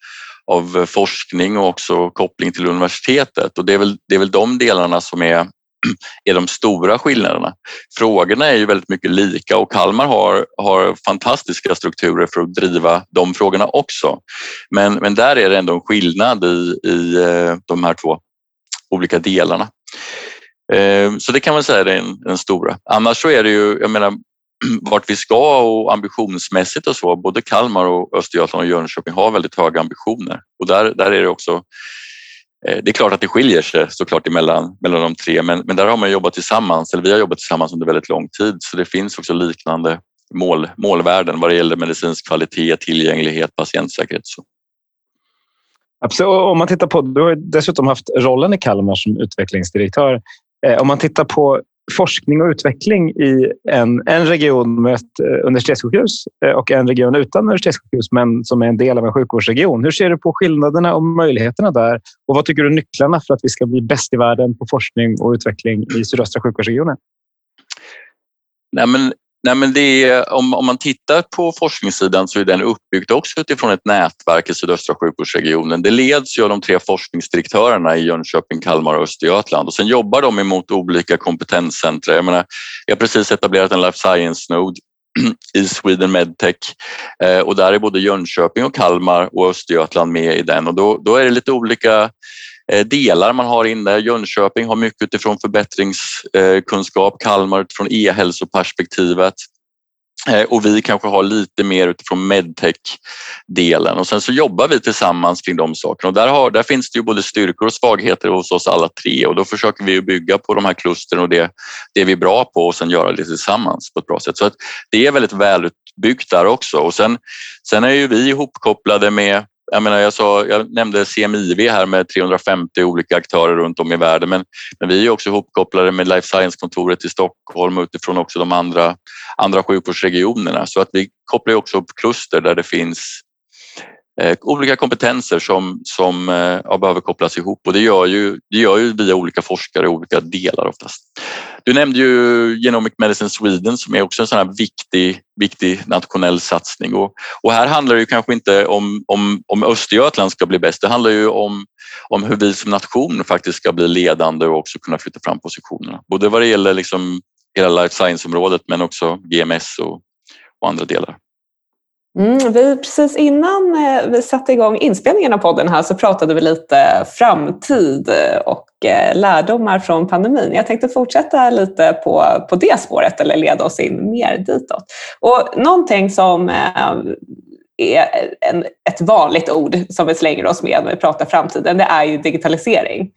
av forskning och också koppling till universitetet och det är väl, det är väl de delarna som är är de stora skillnaderna. Frågorna är ju väldigt mycket lika och Kalmar har, har fantastiska strukturer för att driva de frågorna också. Men, men där är det ändå en skillnad i, i eh, de här två olika delarna. Eh, så det kan man säga är den, den stora. Annars så är det ju, jag menar, vart vi ska och ambitionsmässigt och så, både Kalmar och Östergötland och Jönköping har väldigt höga ambitioner och där, där är det också Eh, det är klart att det skiljer sig såklart emellan, mellan de tre, men, men där har man jobbat tillsammans, eller vi har jobbat tillsammans under väldigt lång tid, så det finns också liknande mål, målvärden vad det gäller medicinsk kvalitet, tillgänglighet, patientsäkerhet. Så. Absolut. Om man tittar på, du har dessutom haft rollen i Kalmar som utvecklingsdirektör. Eh, om man tittar på forskning och utveckling i en, en region med ett eh, universitetssjukhus eh, och en region utan universitetssjukhus, men som är en del av en sjukvårdsregion. Hur ser du på skillnaderna och möjligheterna där? Och vad tycker du är nycklarna för att vi ska bli bäst i världen på forskning och utveckling i sydöstra sjukvårdsregionen? Nej, men Nej, men det är, om, om man tittar på forskningssidan så är den uppbyggd också utifrån ett nätverk i sydöstra sjukvårdsregionen. Det leds ju av de tre forskningsdirektörerna i Jönköping, Kalmar och Östergötland och sen jobbar de emot olika kompetenscentra. Jag menar, vi har precis etablerat en life science-nod i Sweden Medtech eh, och där är både Jönköping och Kalmar och Östergötland med i den och då, då är det lite olika Eh, delar man har inne. Jönköping har mycket utifrån förbättringskunskap, Kalmar utifrån e-hälsoperspektivet. Eh, och vi kanske har lite mer utifrån medtech-delen. Och sen så jobbar vi tillsammans kring de sakerna. Och där, har, där finns det ju både styrkor och svagheter hos oss alla tre. Och då försöker vi bygga på de här klustren och det, det vi är bra på och sen göra det tillsammans på ett bra sätt. Så att det är väldigt välutbyggt där också. Och sen, sen är ju vi ihopkopplade med jag, menar, jag, sa, jag nämnde CMIV här med 350 olika aktörer runt om i världen men, men vi är också ihopkopplade med Life Science-kontoret i Stockholm utifrån också de andra, andra sjukvårdsregionerna. Så att vi kopplar också upp kluster där det finns Eh, olika kompetenser som, som eh, ja, behöver kopplas ihop och det gör, ju, det gör ju via olika forskare i olika delar oftast. Du nämnde ju Genomic Medicine Sweden som är också en sån här viktig, viktig nationell satsning och, och här handlar det ju kanske inte om, om, om Östergötland ska bli bäst. Det handlar ju om, om hur vi som nation faktiskt ska bli ledande och också kunna flytta fram positionerna. Både vad det gäller liksom hela life science-området men också GMS och, och andra delar. Mm, vi, precis innan eh, vi satte igång inspelningen av podden här så pratade vi lite framtid eh, och eh, lärdomar från pandemin. Jag tänkte fortsätta lite på, på det spåret eller leda oss in mer ditåt. Och någonting som är en, ett vanligt ord som vi slänger oss med när vi pratar framtiden, det är ju digitalisering.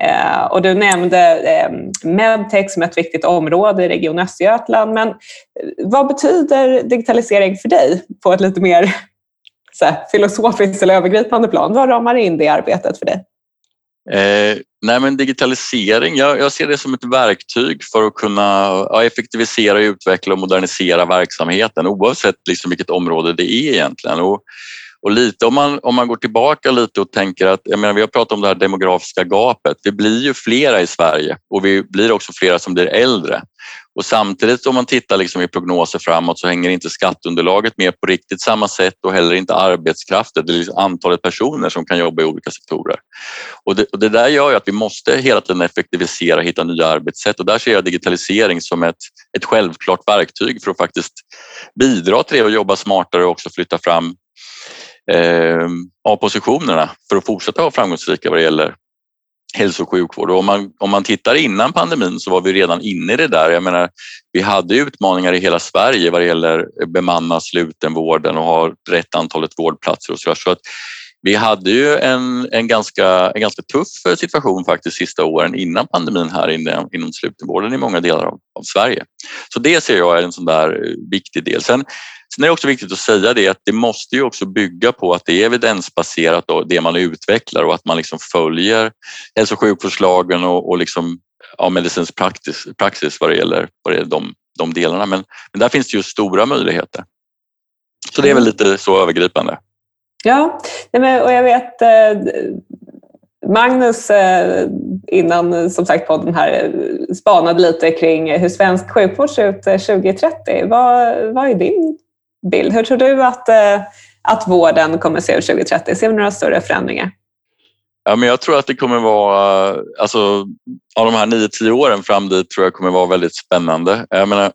Eh, och du nämnde eh, medtech som ett viktigt område i Region Östergötland, men eh, vad betyder digitalisering för dig på ett lite mer så här, filosofiskt eller övergripande plan? Vad ramar in det arbetet för dig? Eh, nej men digitalisering, jag, jag, ser det som ett verktyg för att kunna ja, effektivisera, utveckla och modernisera verksamheten oavsett liksom vilket område det är egentligen. Och och lite om man, om man går tillbaka lite och tänker att, jag menar, vi har pratat om det här demografiska gapet. Vi blir ju flera i Sverige och vi blir också flera som blir äldre. Och samtidigt om man tittar liksom i prognoser framåt så hänger inte skatteunderlaget med på riktigt samma sätt och heller inte arbetskraften, det är liksom antalet personer som kan jobba i olika sektorer. Och det, och det där gör ju att vi måste hela tiden effektivisera och hitta nya arbetssätt och där ser jag digitalisering som ett, ett självklart verktyg för att faktiskt bidra till det och jobba smartare och också flytta fram eh, av positionerna för att fortsätta vara framgångsrika vad det gäller hälso och sjukvård. Och om, man, om man tittar innan pandemin så var vi redan inne i det där. Jag menar, vi hade utmaningar i hela Sverige vad det gäller bemanna slutenvården och ha rätt antalet vårdplatser och så, så att vi hade ju en, en, ganska, en ganska tuff eh, situation faktiskt sista åren innan pandemin här inne, inom slutenvården i många delar av, av Sverige. Så det ser jag är en sån där eh, viktig del. Sen, Sen är det också viktigt att säga det att det måste ju också bygga på att det är evidensbaserat då, det man utvecklar och att man liksom följer hälso och sjukvårdslagen och, och liksom, ja, medicinsk praxis, praxis vad det gäller, vad det gäller de, de delarna. Men, men där finns det ju stora möjligheter. Så det är väl lite så övergripande. Ja, och jag vet eh, Magnus eh, innan som sagt podden här eh, spanade lite kring hur svensk sjukvård ser ut 2030. Vad, vad är din bild. Hur tror du att, eh, att vården kommer att se ut 2030? Ser vi några större förändringar? Ja, men jag tror att det kommer vara, alltså, av de här 9-10 åren fram dit tror jag kommer vara väldigt spännande. Jag menar,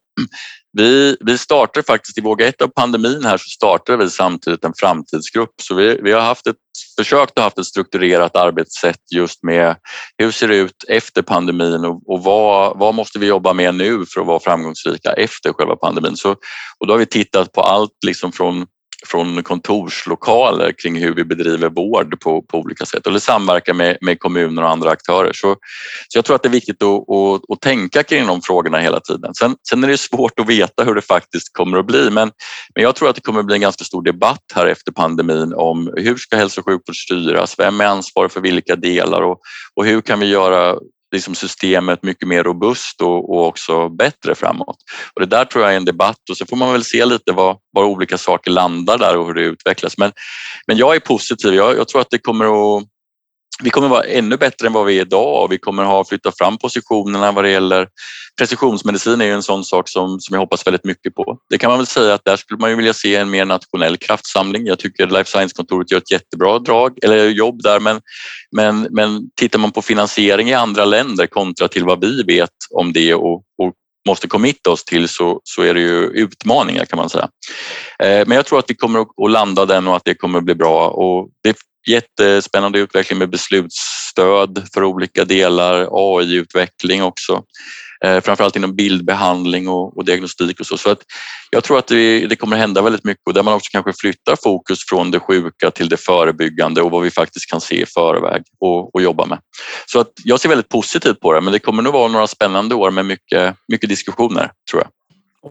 vi, vi startade faktiskt i våg ett av pandemin här så startade vi samtidigt en framtidsgrupp så vi, vi har haft ett, försökt att haft ett strukturerat arbetssätt just med hur ser det ut efter pandemin och, och vad, vad måste vi jobba med nu för att vara framgångsrika efter själva pandemin. Så, och då har vi tittat på allt liksom från från kontorslokaler kring hur vi bedriver vård på, på olika sätt eller samverka med, med kommuner och andra aktörer. Så, så jag tror att det är viktigt att, att, att tänka kring de frågorna hela tiden. Sen, sen är det svårt att veta hur det faktiskt kommer att bli men, men jag tror att det kommer att bli en ganska stor debatt här efter pandemin om hur ska hälso och sjukvård styras? Vem är ansvarig för vilka delar och, och hur kan vi göra liksom systemet mycket mer robust och, och, också bättre framåt. Och det där tror jag är en debatt och så får man väl se lite var, var olika saker landar där och hur det utvecklas. Men, men jag är positiv. Jag, jag tror att det kommer att vi kommer vara ännu bättre än vad vi är idag och vi kommer ha flyttat fram positionerna vad det gäller precisionsmedicin är ju en sån sak som, som jag hoppas väldigt mycket på. Det kan man väl säga att där skulle man ju vilja se en mer nationell kraftsamling. Jag tycker Life Science-kontoret gör ett jättebra drag, eller jobb där men, men, men tittar man på finansiering i andra länder kontra till vad vi vet om det och, och måste committa oss till så, så är det ju utmaningar kan man säga. Eh, men jag tror att vi kommer att landa den och att det kommer att bli bra och det jättespännande utveckling med beslutsstöd för olika delar, AI-utveckling också. Eh, framförallt inom bildbehandling och, och diagnostik och så. så att jag tror att det, det kommer hända väldigt mycket och där man också kanske flyttar fokus från det sjuka till det förebyggande och vad vi faktiskt kan se i förväg och, och jobba med. Så att jag ser väldigt positivt på det men det kommer nog vara några spännande år med mycket, mycket diskussioner tror jag.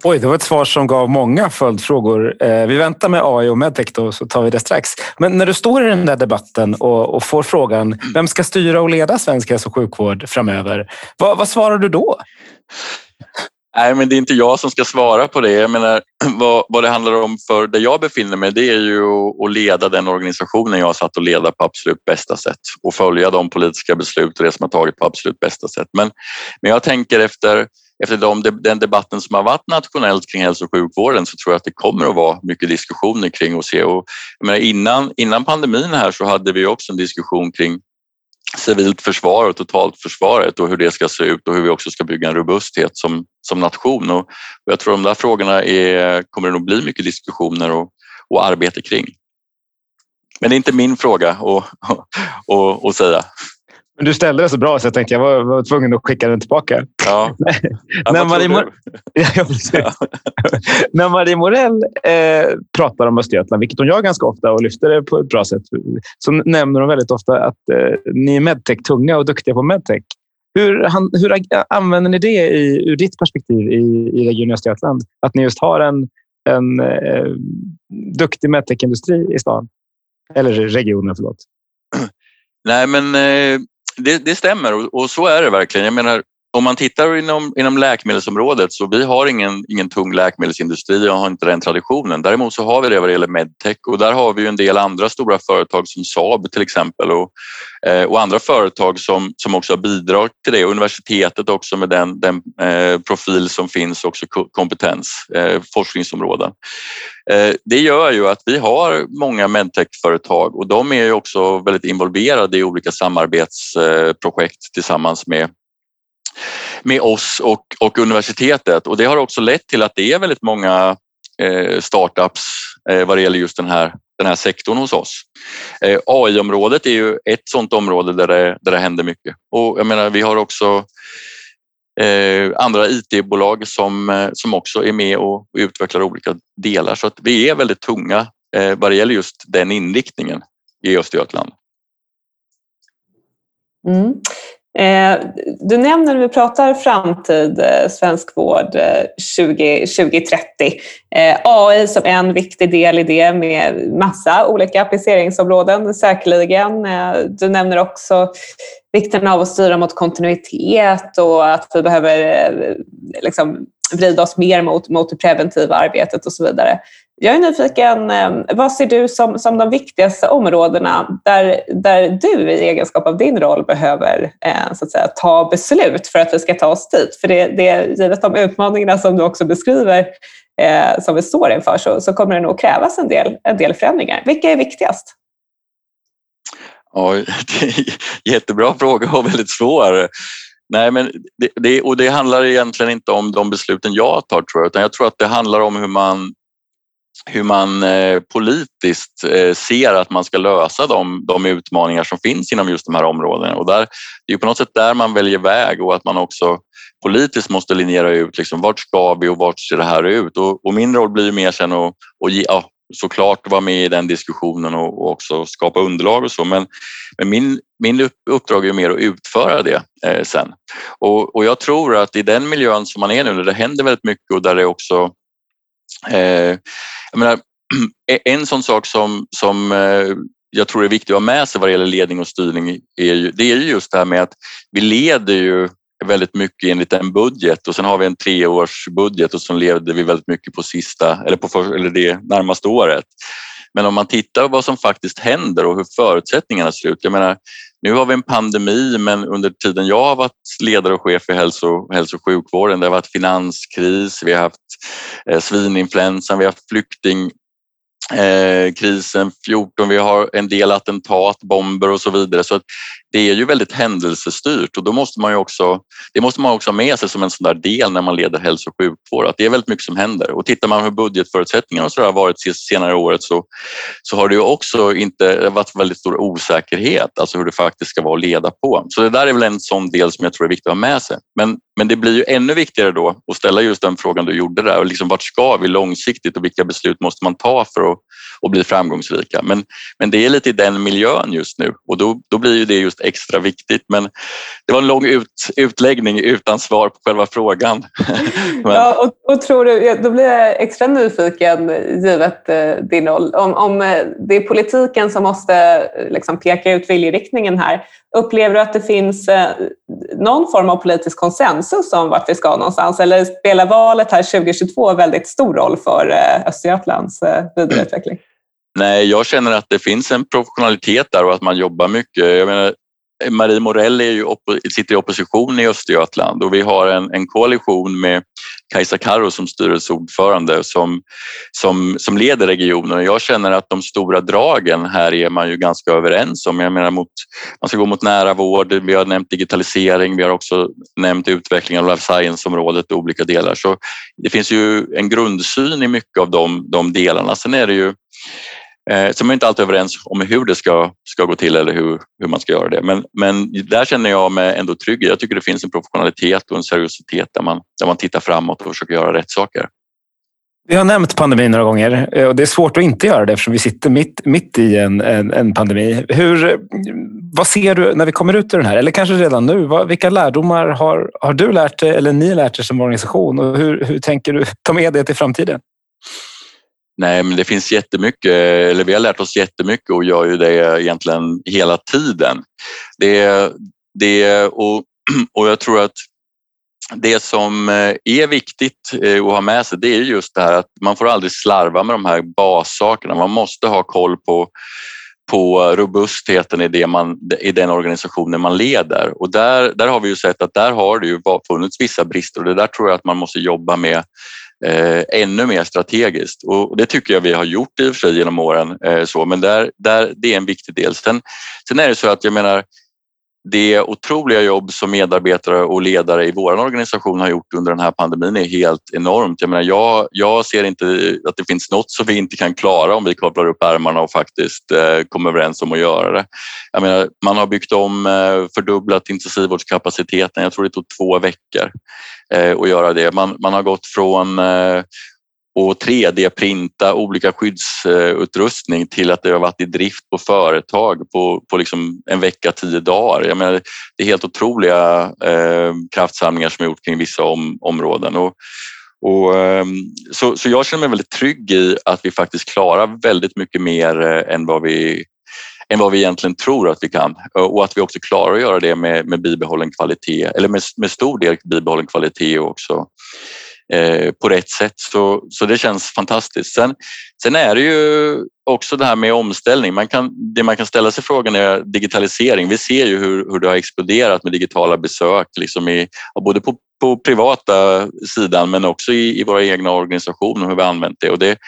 Oj, det var ett svar som gav många följdfrågor. Eh, vi väntar med AI och medtech då, så tar vi det strax. Men när du står i den där debatten och, och får frågan, vem ska styra och leda svensk hälso och sjukvård framöver? Vad, vad svarar du då? Nej, men det är inte jag som ska svara på det. Jag menar, vad, vad det handlar om för där jag befinner mig, det är ju att leda den organisationen jag har satt och leda på absolut bästa sätt och följa de politiska beslut och det som har tagit på absolut bästa sätt. Men, men jag tänker efter efter de, den debatten som har varit nationellt kring hälso och sjukvården så tror jag att det kommer att vara mycket diskussioner kring och se. Och, menar, innan, innan pandemin här så hade vi också en diskussion kring civilt försvar och totalförsvaret och hur det ska se ut och hur vi också ska bygga en robusthet som, som nation. Och, och jag tror de där frågorna är, kommer det nog bli mycket diskussioner och, och arbete kring. Men det är inte min fråga att, att, att säga. Men du ställde det så bra så jag tänkte jag var, var tvungen att skicka den tillbaka. Ja. när, Marie Mor- ja, när Marie Morell eh, pratar om Östergötland, vilket hon gör ganska ofta och lyfter det på ett bra sätt, så nämner hon väldigt ofta att eh, ni är medtech-tunga och duktiga på medtech. Hur, han, hur använder ni det i, ur ditt perspektiv i, i Region Östergötland? Att ni just har en, en eh, duktig medtech-industri i stan? Eller regionen, förlåt. Nej, men eh, det, det stämmer och, och, så är det verkligen. Jag menar, om man tittar inom, inom läkemedelsområdet så vi har ingen, ingen tung läkemedelsindustri och har inte den traditionen. Däremot så har vi det vad det gäller medtech och där har vi en del andra stora företag som Saab till exempel och, eh, och andra företag som, som också har bidragit till det. Universitetet också med den, den eh, profil som finns, också kompetens, eh, forskningsområden. Eh, det gör ju att vi har många medtech-företag och de är ju också väldigt involverade i olika samarbetsprojekt eh, tillsammans med med oss och, och universitetet och det har också lett till att det är väldigt många eh, startups eh, vad det gäller just den här, den här sektorn hos oss. Eh, AI-området är ju ett sådant område där det, där det händer mycket och jag menar vi har också eh, andra IT-bolag som, eh, som också är med och utvecklar olika delar så att vi är väldigt tunga eh, vad det gäller just den inriktningen i Östergötland. Mm. Eh, du nämner när vi pratar framtid eh, svensk vård eh, 2030 AI som en viktig del i det med massa olika appliceringsområden säkerligen. Du nämner också vikten av att styra mot kontinuitet och att vi behöver eh, liksom, vrida oss mer mot, mot det preventiva arbetet och så vidare. Jag är nyfiken, eh, vad ser du som, som de viktigaste områdena där, där du i egenskap av din roll behöver eh, så att säga, ta beslut för att vi ska ta oss dit? För det, det, givet de utmaningarna som du också beskriver eh, som vi står inför så, så kommer det nog krävas en del, en del förändringar. Vilka är viktigast? Ja, det är jättebra fråga och väldigt svår. Nej, men det, det, och det handlar egentligen inte om de besluten jag tar tror jag, utan jag tror att det handlar om hur man hur man eh, politiskt eh, ser att man ska lösa de, de utmaningar som finns inom just de här områdena. Och där, det är på något sätt där man väljer väg och att man också politiskt måste linjera ut liksom, vart ska vi och vart ser det här ut? Och, och min roll blir mer sen att och ge, ja, såklart vara med i den diskussionen och, och också skapa underlag och så. Men, men min, min uppdrag är mer att utföra det eh, sen. Och, och jag tror att i den miljön som man är nu, där det händer väldigt mycket och där det också Eh, jag menar, en sån sak som, som eh, jag tror är viktigt att ha med sig vad det gäller ledning och styrning är ju, det är just det här med att vi leder ju väldigt mycket enligt en budget och sen har vi en treårsbudget och så levde vi väldigt mycket på sista eller på för, eller det närmaste året. Men om man tittar på vad som faktiskt händer och hur förutsättningarna ser ut. Jag menar, nu har vi en pandemi, men under tiden jag har varit ledare och chef i hälso, hälso och sjukvården, det har varit finanskris, vi har haft eh, svininfluensan, vi har haft flykting eh, krisen 14, vi har en del attentat, bomber och så vidare. Så det är ju väldigt händelsestyrt och då måste man ju också, det måste man också ha med sig som en sån där del när man leder hälso och sjukvård, att det är väldigt mycket som händer. Och tittar man hur budgetförutsättningarna så har varit senare året så, så har det ju också inte varit väldigt stor osäkerhet, alltså hur det faktiskt ska vara att leda på. Så det där är väl en sån del som jag tror är viktig att ha med sig. Men men det blir ju ännu viktigare då att ställa just den frågan du gjorde där. Och liksom, vart ska vi långsiktigt och vilka beslut måste man ta för att, att bli framgångsrika? Men, men det är lite i den miljön just nu och då, då blir ju det just extra viktigt. Men det var en lång ut, utläggning utan svar på själva frågan. men... ja, och, och, tror du, då blir jag extra nyfiken givet eh, din roll. Om, om eh, det är politiken som måste eh, liksom, peka ut viljeriktningen här, upplever du att det finns någon form av politisk konsensus om vart vi ska någonstans? Eller spelar valet här 2022 väldigt stor roll för Östergötlands eh, utveckling? Nej, jag känner att det finns en professionalitet där och att man jobbar mycket. Jag menar, Marie Morell är ju, sitter i opposition i Östergötland och vi har en, en koalition med Kajsa Karro som styrelseordförande som, som, som leder regionen. Jag känner att de stora dragen här är man ju ganska överens om. Jag menar mot, man ska gå mot nära vård, vi har nämnt digitalisering, vi har också nämnt utveckling av life science-området och olika delar. Så det finns ju en grundsyn i mycket av de, de delarna. Sen är det ju Eh, så man är inte alltid överens om hur det ska, ska gå till eller hur, hur man ska göra det. Men, men där känner jag mig ändå trygg. Jag tycker det finns en professionalitet och en seriositet där man, där man tittar framåt och försöker göra rätt saker. Vi har nämnt pandemin några gånger eh, och det är svårt att inte göra det eftersom vi sitter mitt, mitt i en, en, en pandemi. Hur, vad ser du när vi kommer ut ur den här? Eller kanske redan nu? Vad, vilka lärdomar har, har du lärt dig eller ni lärt er som organisation? Och hur, hur tänker du ta med det till framtiden? Nej, men det finns jättemycket, eller vi har lärt oss jättemycket och gör ju det egentligen hela tiden. Det, det, och, och jag tror att det som eh, är viktigt eh, att ha med sig det är just det här att man får aldrig slarva med de här bassakerna. Man måste ha koll på på robustheten i, det man, i den organisationen man leder. Och där, där har vi ju sett att där har det ju funnits vissa brister och det där tror jag att man måste jobba med eh, ännu mer strategiskt och det tycker jag vi har gjort i och för sig genom åren. Eh, så, men där, där, det är en viktig del. Sen, sen är det så att jag menar det otroliga jobb som medarbetare och ledare i vår organisation har gjort under den här pandemin är helt enormt. Jag, menar, jag, jag ser inte att det finns något som vi inte kan klara om vi kopplar upp ärmarna och faktiskt eh, kommer överens om att göra det. Jag menar, man har byggt om, eh, fördubblat intensivvårdskapaciteten. Jag tror det tog två veckor eh, att göra det. Man, man har gått från eh, och 3D-printa olika skyddsutrustning till att det har varit i drift på företag på, på liksom en vecka, tio dagar. Jag menar, det är helt otroliga eh, kraftsamlingar som är gjort kring vissa om, områden. Och, och, ehm, så, så jag känner mig väldigt trygg i att vi faktiskt klarar väldigt mycket mer eh, än vad vi än vad vi egentligen tror att vi kan eh, och att vi också klarar att göra det med, med bibehållen kvalitet eller med, med stor del bibehållen kvalitet också Eh, på rätt sätt. Så, så det känns fantastiskt. Sen, sen är det ju också det här med omställning. Man kan, det man kan ställa sig frågan är digitalisering. Vi ser ju hur, hur det har exploderat med digitala besök liksom i, både på, på privata sidan men också i, i våra egna organisationer hur vi använt det. Och det.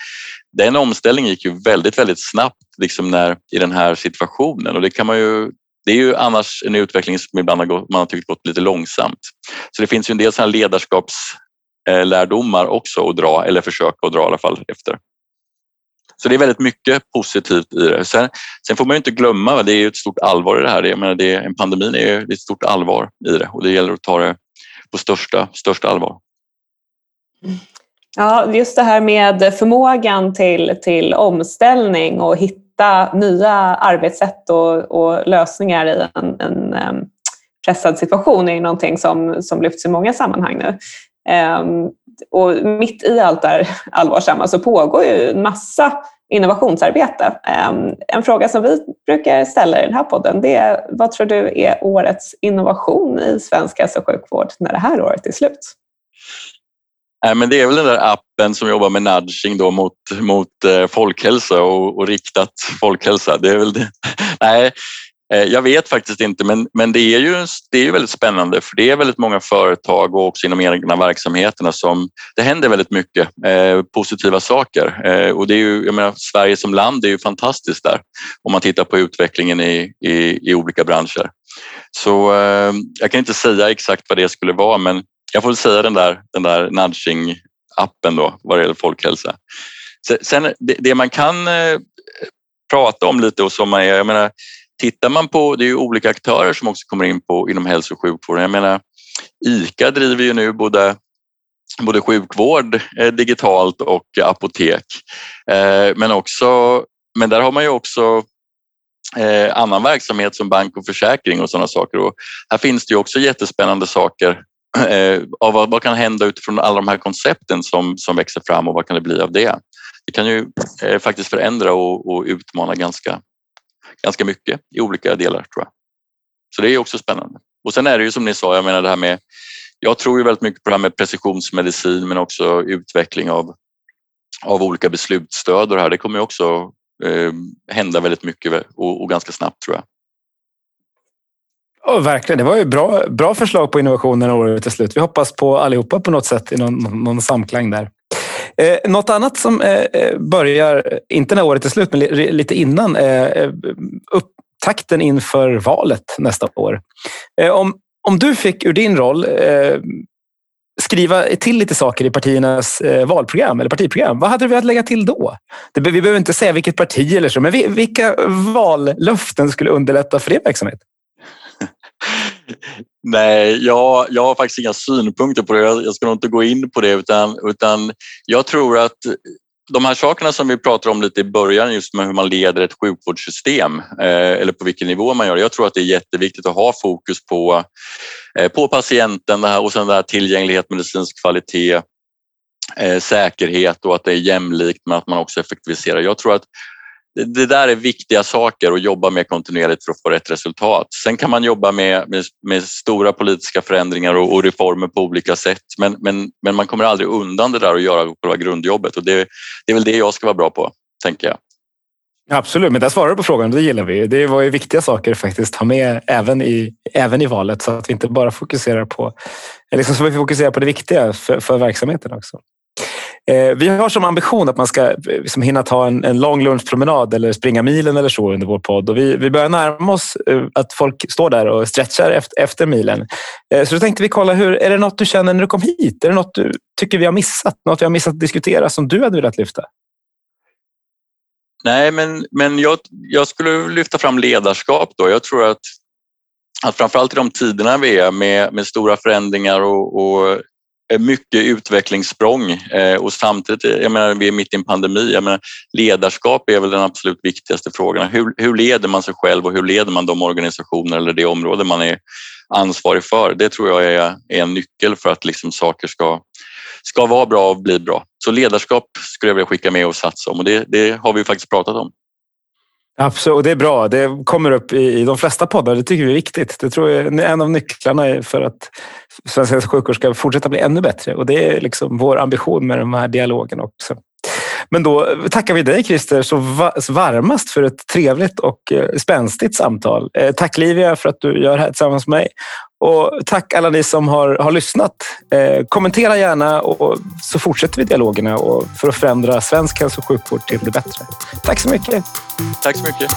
Den omställningen gick ju väldigt, väldigt snabbt liksom när, i den här situationen och det kan man ju det är ju annars en utveckling som ibland har gått, man har tyckt gått lite långsamt. Så det finns ju en del sådana ledarskaps Eh, lärdomar också att dra eller försöka att dra i alla fall efter. Så det är väldigt mycket positivt i det. Sen, sen får man inte glömma, det är ett stort allvar i det här. Jag menar, det, en pandemi är ett stort allvar i det och det gäller att ta det på största, största allvar. Ja, just det här med förmågan till, till omställning och hitta nya arbetssätt och, och lösningar i en, en pressad situation är ju någonting som, som lyfts i många sammanhang nu. Ehm, och mitt i allt det här allvarsamma så pågår ju en massa innovationsarbete. Ehm, en fråga som vi brukar ställa i den här podden det är vad tror du är årets innovation i svensk hälso och sjukvård när det här året är slut? Nej, men det är väl den där appen som jobbar med nudging då mot, mot eh, folkhälsa och, och riktat folkhälsa. Det är väl det. Nej, Eh, jag vet faktiskt inte, men, men det är ju det är väldigt spännande för det är väldigt många företag och också inom egna verksamheterna som det händer väldigt mycket eh, positiva saker eh, och det är ju, jag menar, Sverige som land är ju fantastiskt där om man tittar på utvecklingen i, i, i olika branscher. Så eh, jag kan inte säga exakt vad det skulle vara, men jag får säga den där, den där nudging appen då vad det gäller folkhälsa. Sen det, det man kan eh, prata om lite och som man är, jag menar, tittar man på, det är ju olika aktörer som också kommer in på inom hälso och sjukvården. Jag menar, ICA driver ju nu både både sjukvård eh, digitalt och apotek. Eh, men, också, men där har man ju också eh, annan verksamhet som bank och försäkring och sådana saker. Och här finns det ju också jättespännande saker eh, av vad, vad kan hända utifrån alla de här koncepten som, som växer fram och vad kan det bli av det? Det kan ju eh, faktiskt förändra och, och utmana ganska, ganska mycket i olika delar tror jag. Så det är också spännande. Och sen är det ju som ni sa, jag menar det här med jag tror ju väldigt mycket på det här med precisionsmedicin men också utveckling av, av olika beslutsstöd och det här. Det kommer ju också eh, hända väldigt mycket och, och, ganska snabbt tror jag. Ja verkligen, det var ju bra, bra förslag på innovationer året är slut. Vi hoppas på allihopa på något sätt i någon, någon samklang där. Eh, något annat som eh, eh, börjar, inte när året är slut, men lite innan, eh, eh, upptakten inför valet nästa år. Eh, om, om du fick ur din roll eh, skriva till lite saker i partiernas eh, valprogram eller partiprogram, vad hade du velat lägga till då? Det, vi behöver inte säga vilket parti eller så, men vilka vallöften skulle underlätta för din verksamhet? Nej, jag, jag har faktiskt inga synpunkter på det. Jag, jag ska nog inte gå in på det utan, utan jag tror att de här sakerna som vi pratade om lite i början, just med hur man leder ett sjukvårdssystem eh, eller på vilken nivå man gör det. Jag tror att det är jätteviktigt att ha fokus på, eh, på patienten det här, och sen det här tillgänglighet, medicinsk kvalitet, eh, säkerhet och att det är jämlikt men att man också effektiviserar. Jag tror att det där är viktiga saker att jobba med kontinuerligt för att få rätt resultat. Sen kan man jobba med, med, med stora politiska förändringar och, och, reformer på olika sätt men, men, men man kommer aldrig undan det där och göra själva grundjobbet och det, det är väl det jag ska vara bra på, tänker jag. Absolut, men där svarar du på frågan. Det gillar vi. Det var ju viktiga saker faktiskt att ha med även i, även i valet så att vi inte bara fokuserar på, liksom så vi fokuserar på det viktiga för, för verksamheten också. Eh, vi har som ambition att man ska eh, liksom hinna ta en, en lång lunchpromenad eller springa milen eller så under vår podd. Och vi, vi börjar närma oss eh, att folk står där och stretchar efter, efter milen. Så då tänkte vi kolla, hur, är det något du känner när du kom hit? Är det något du tycker vi har missat? Något vi har missat att diskutera som du hade velat lyfta? Nej, men, men jag, jag skulle lyfta fram ledarskap. Då. Jag tror att, att framförallt i de tiderna vi är med, med stora förändringar och, och Eh, mycket utvecklingssprång eh, och samtidigt, jag menar, vi är mitt i en pandemi. Jag menar, ledarskap är väl den absolut viktigaste frågan. Hur, hur leder man sig själv och hur leder man de organisationer eller det område man är ansvarig för? Det tror jag är, är en nyckel för att liksom saker ska, ska vara bra och bli bra. Så ledarskap skulle jag vilja skicka med och satsa om och det, det har vi faktiskt pratat om. Absolut, och det är bra. Det kommer upp i, de flesta poddar. Det tycker vi är viktigt. Det tror jag är en av nycklarna för att svenska sjukvård ska fortsätta bli ännu bättre. Och det är liksom vår ambition med de här dialogerna också. Men då tackar vi dig Christer så varmast för ett trevligt och eh, spänstigt samtal. Eh, tack Livia för att du gör det här tillsammans med mig. Och tack alla ni som har, har lyssnat. Eh, kommentera gärna och så fortsätter vi dialogerna och för att förändra svensk hälso och sjukvård till det bättre. Tack så mycket. Tack så mycket.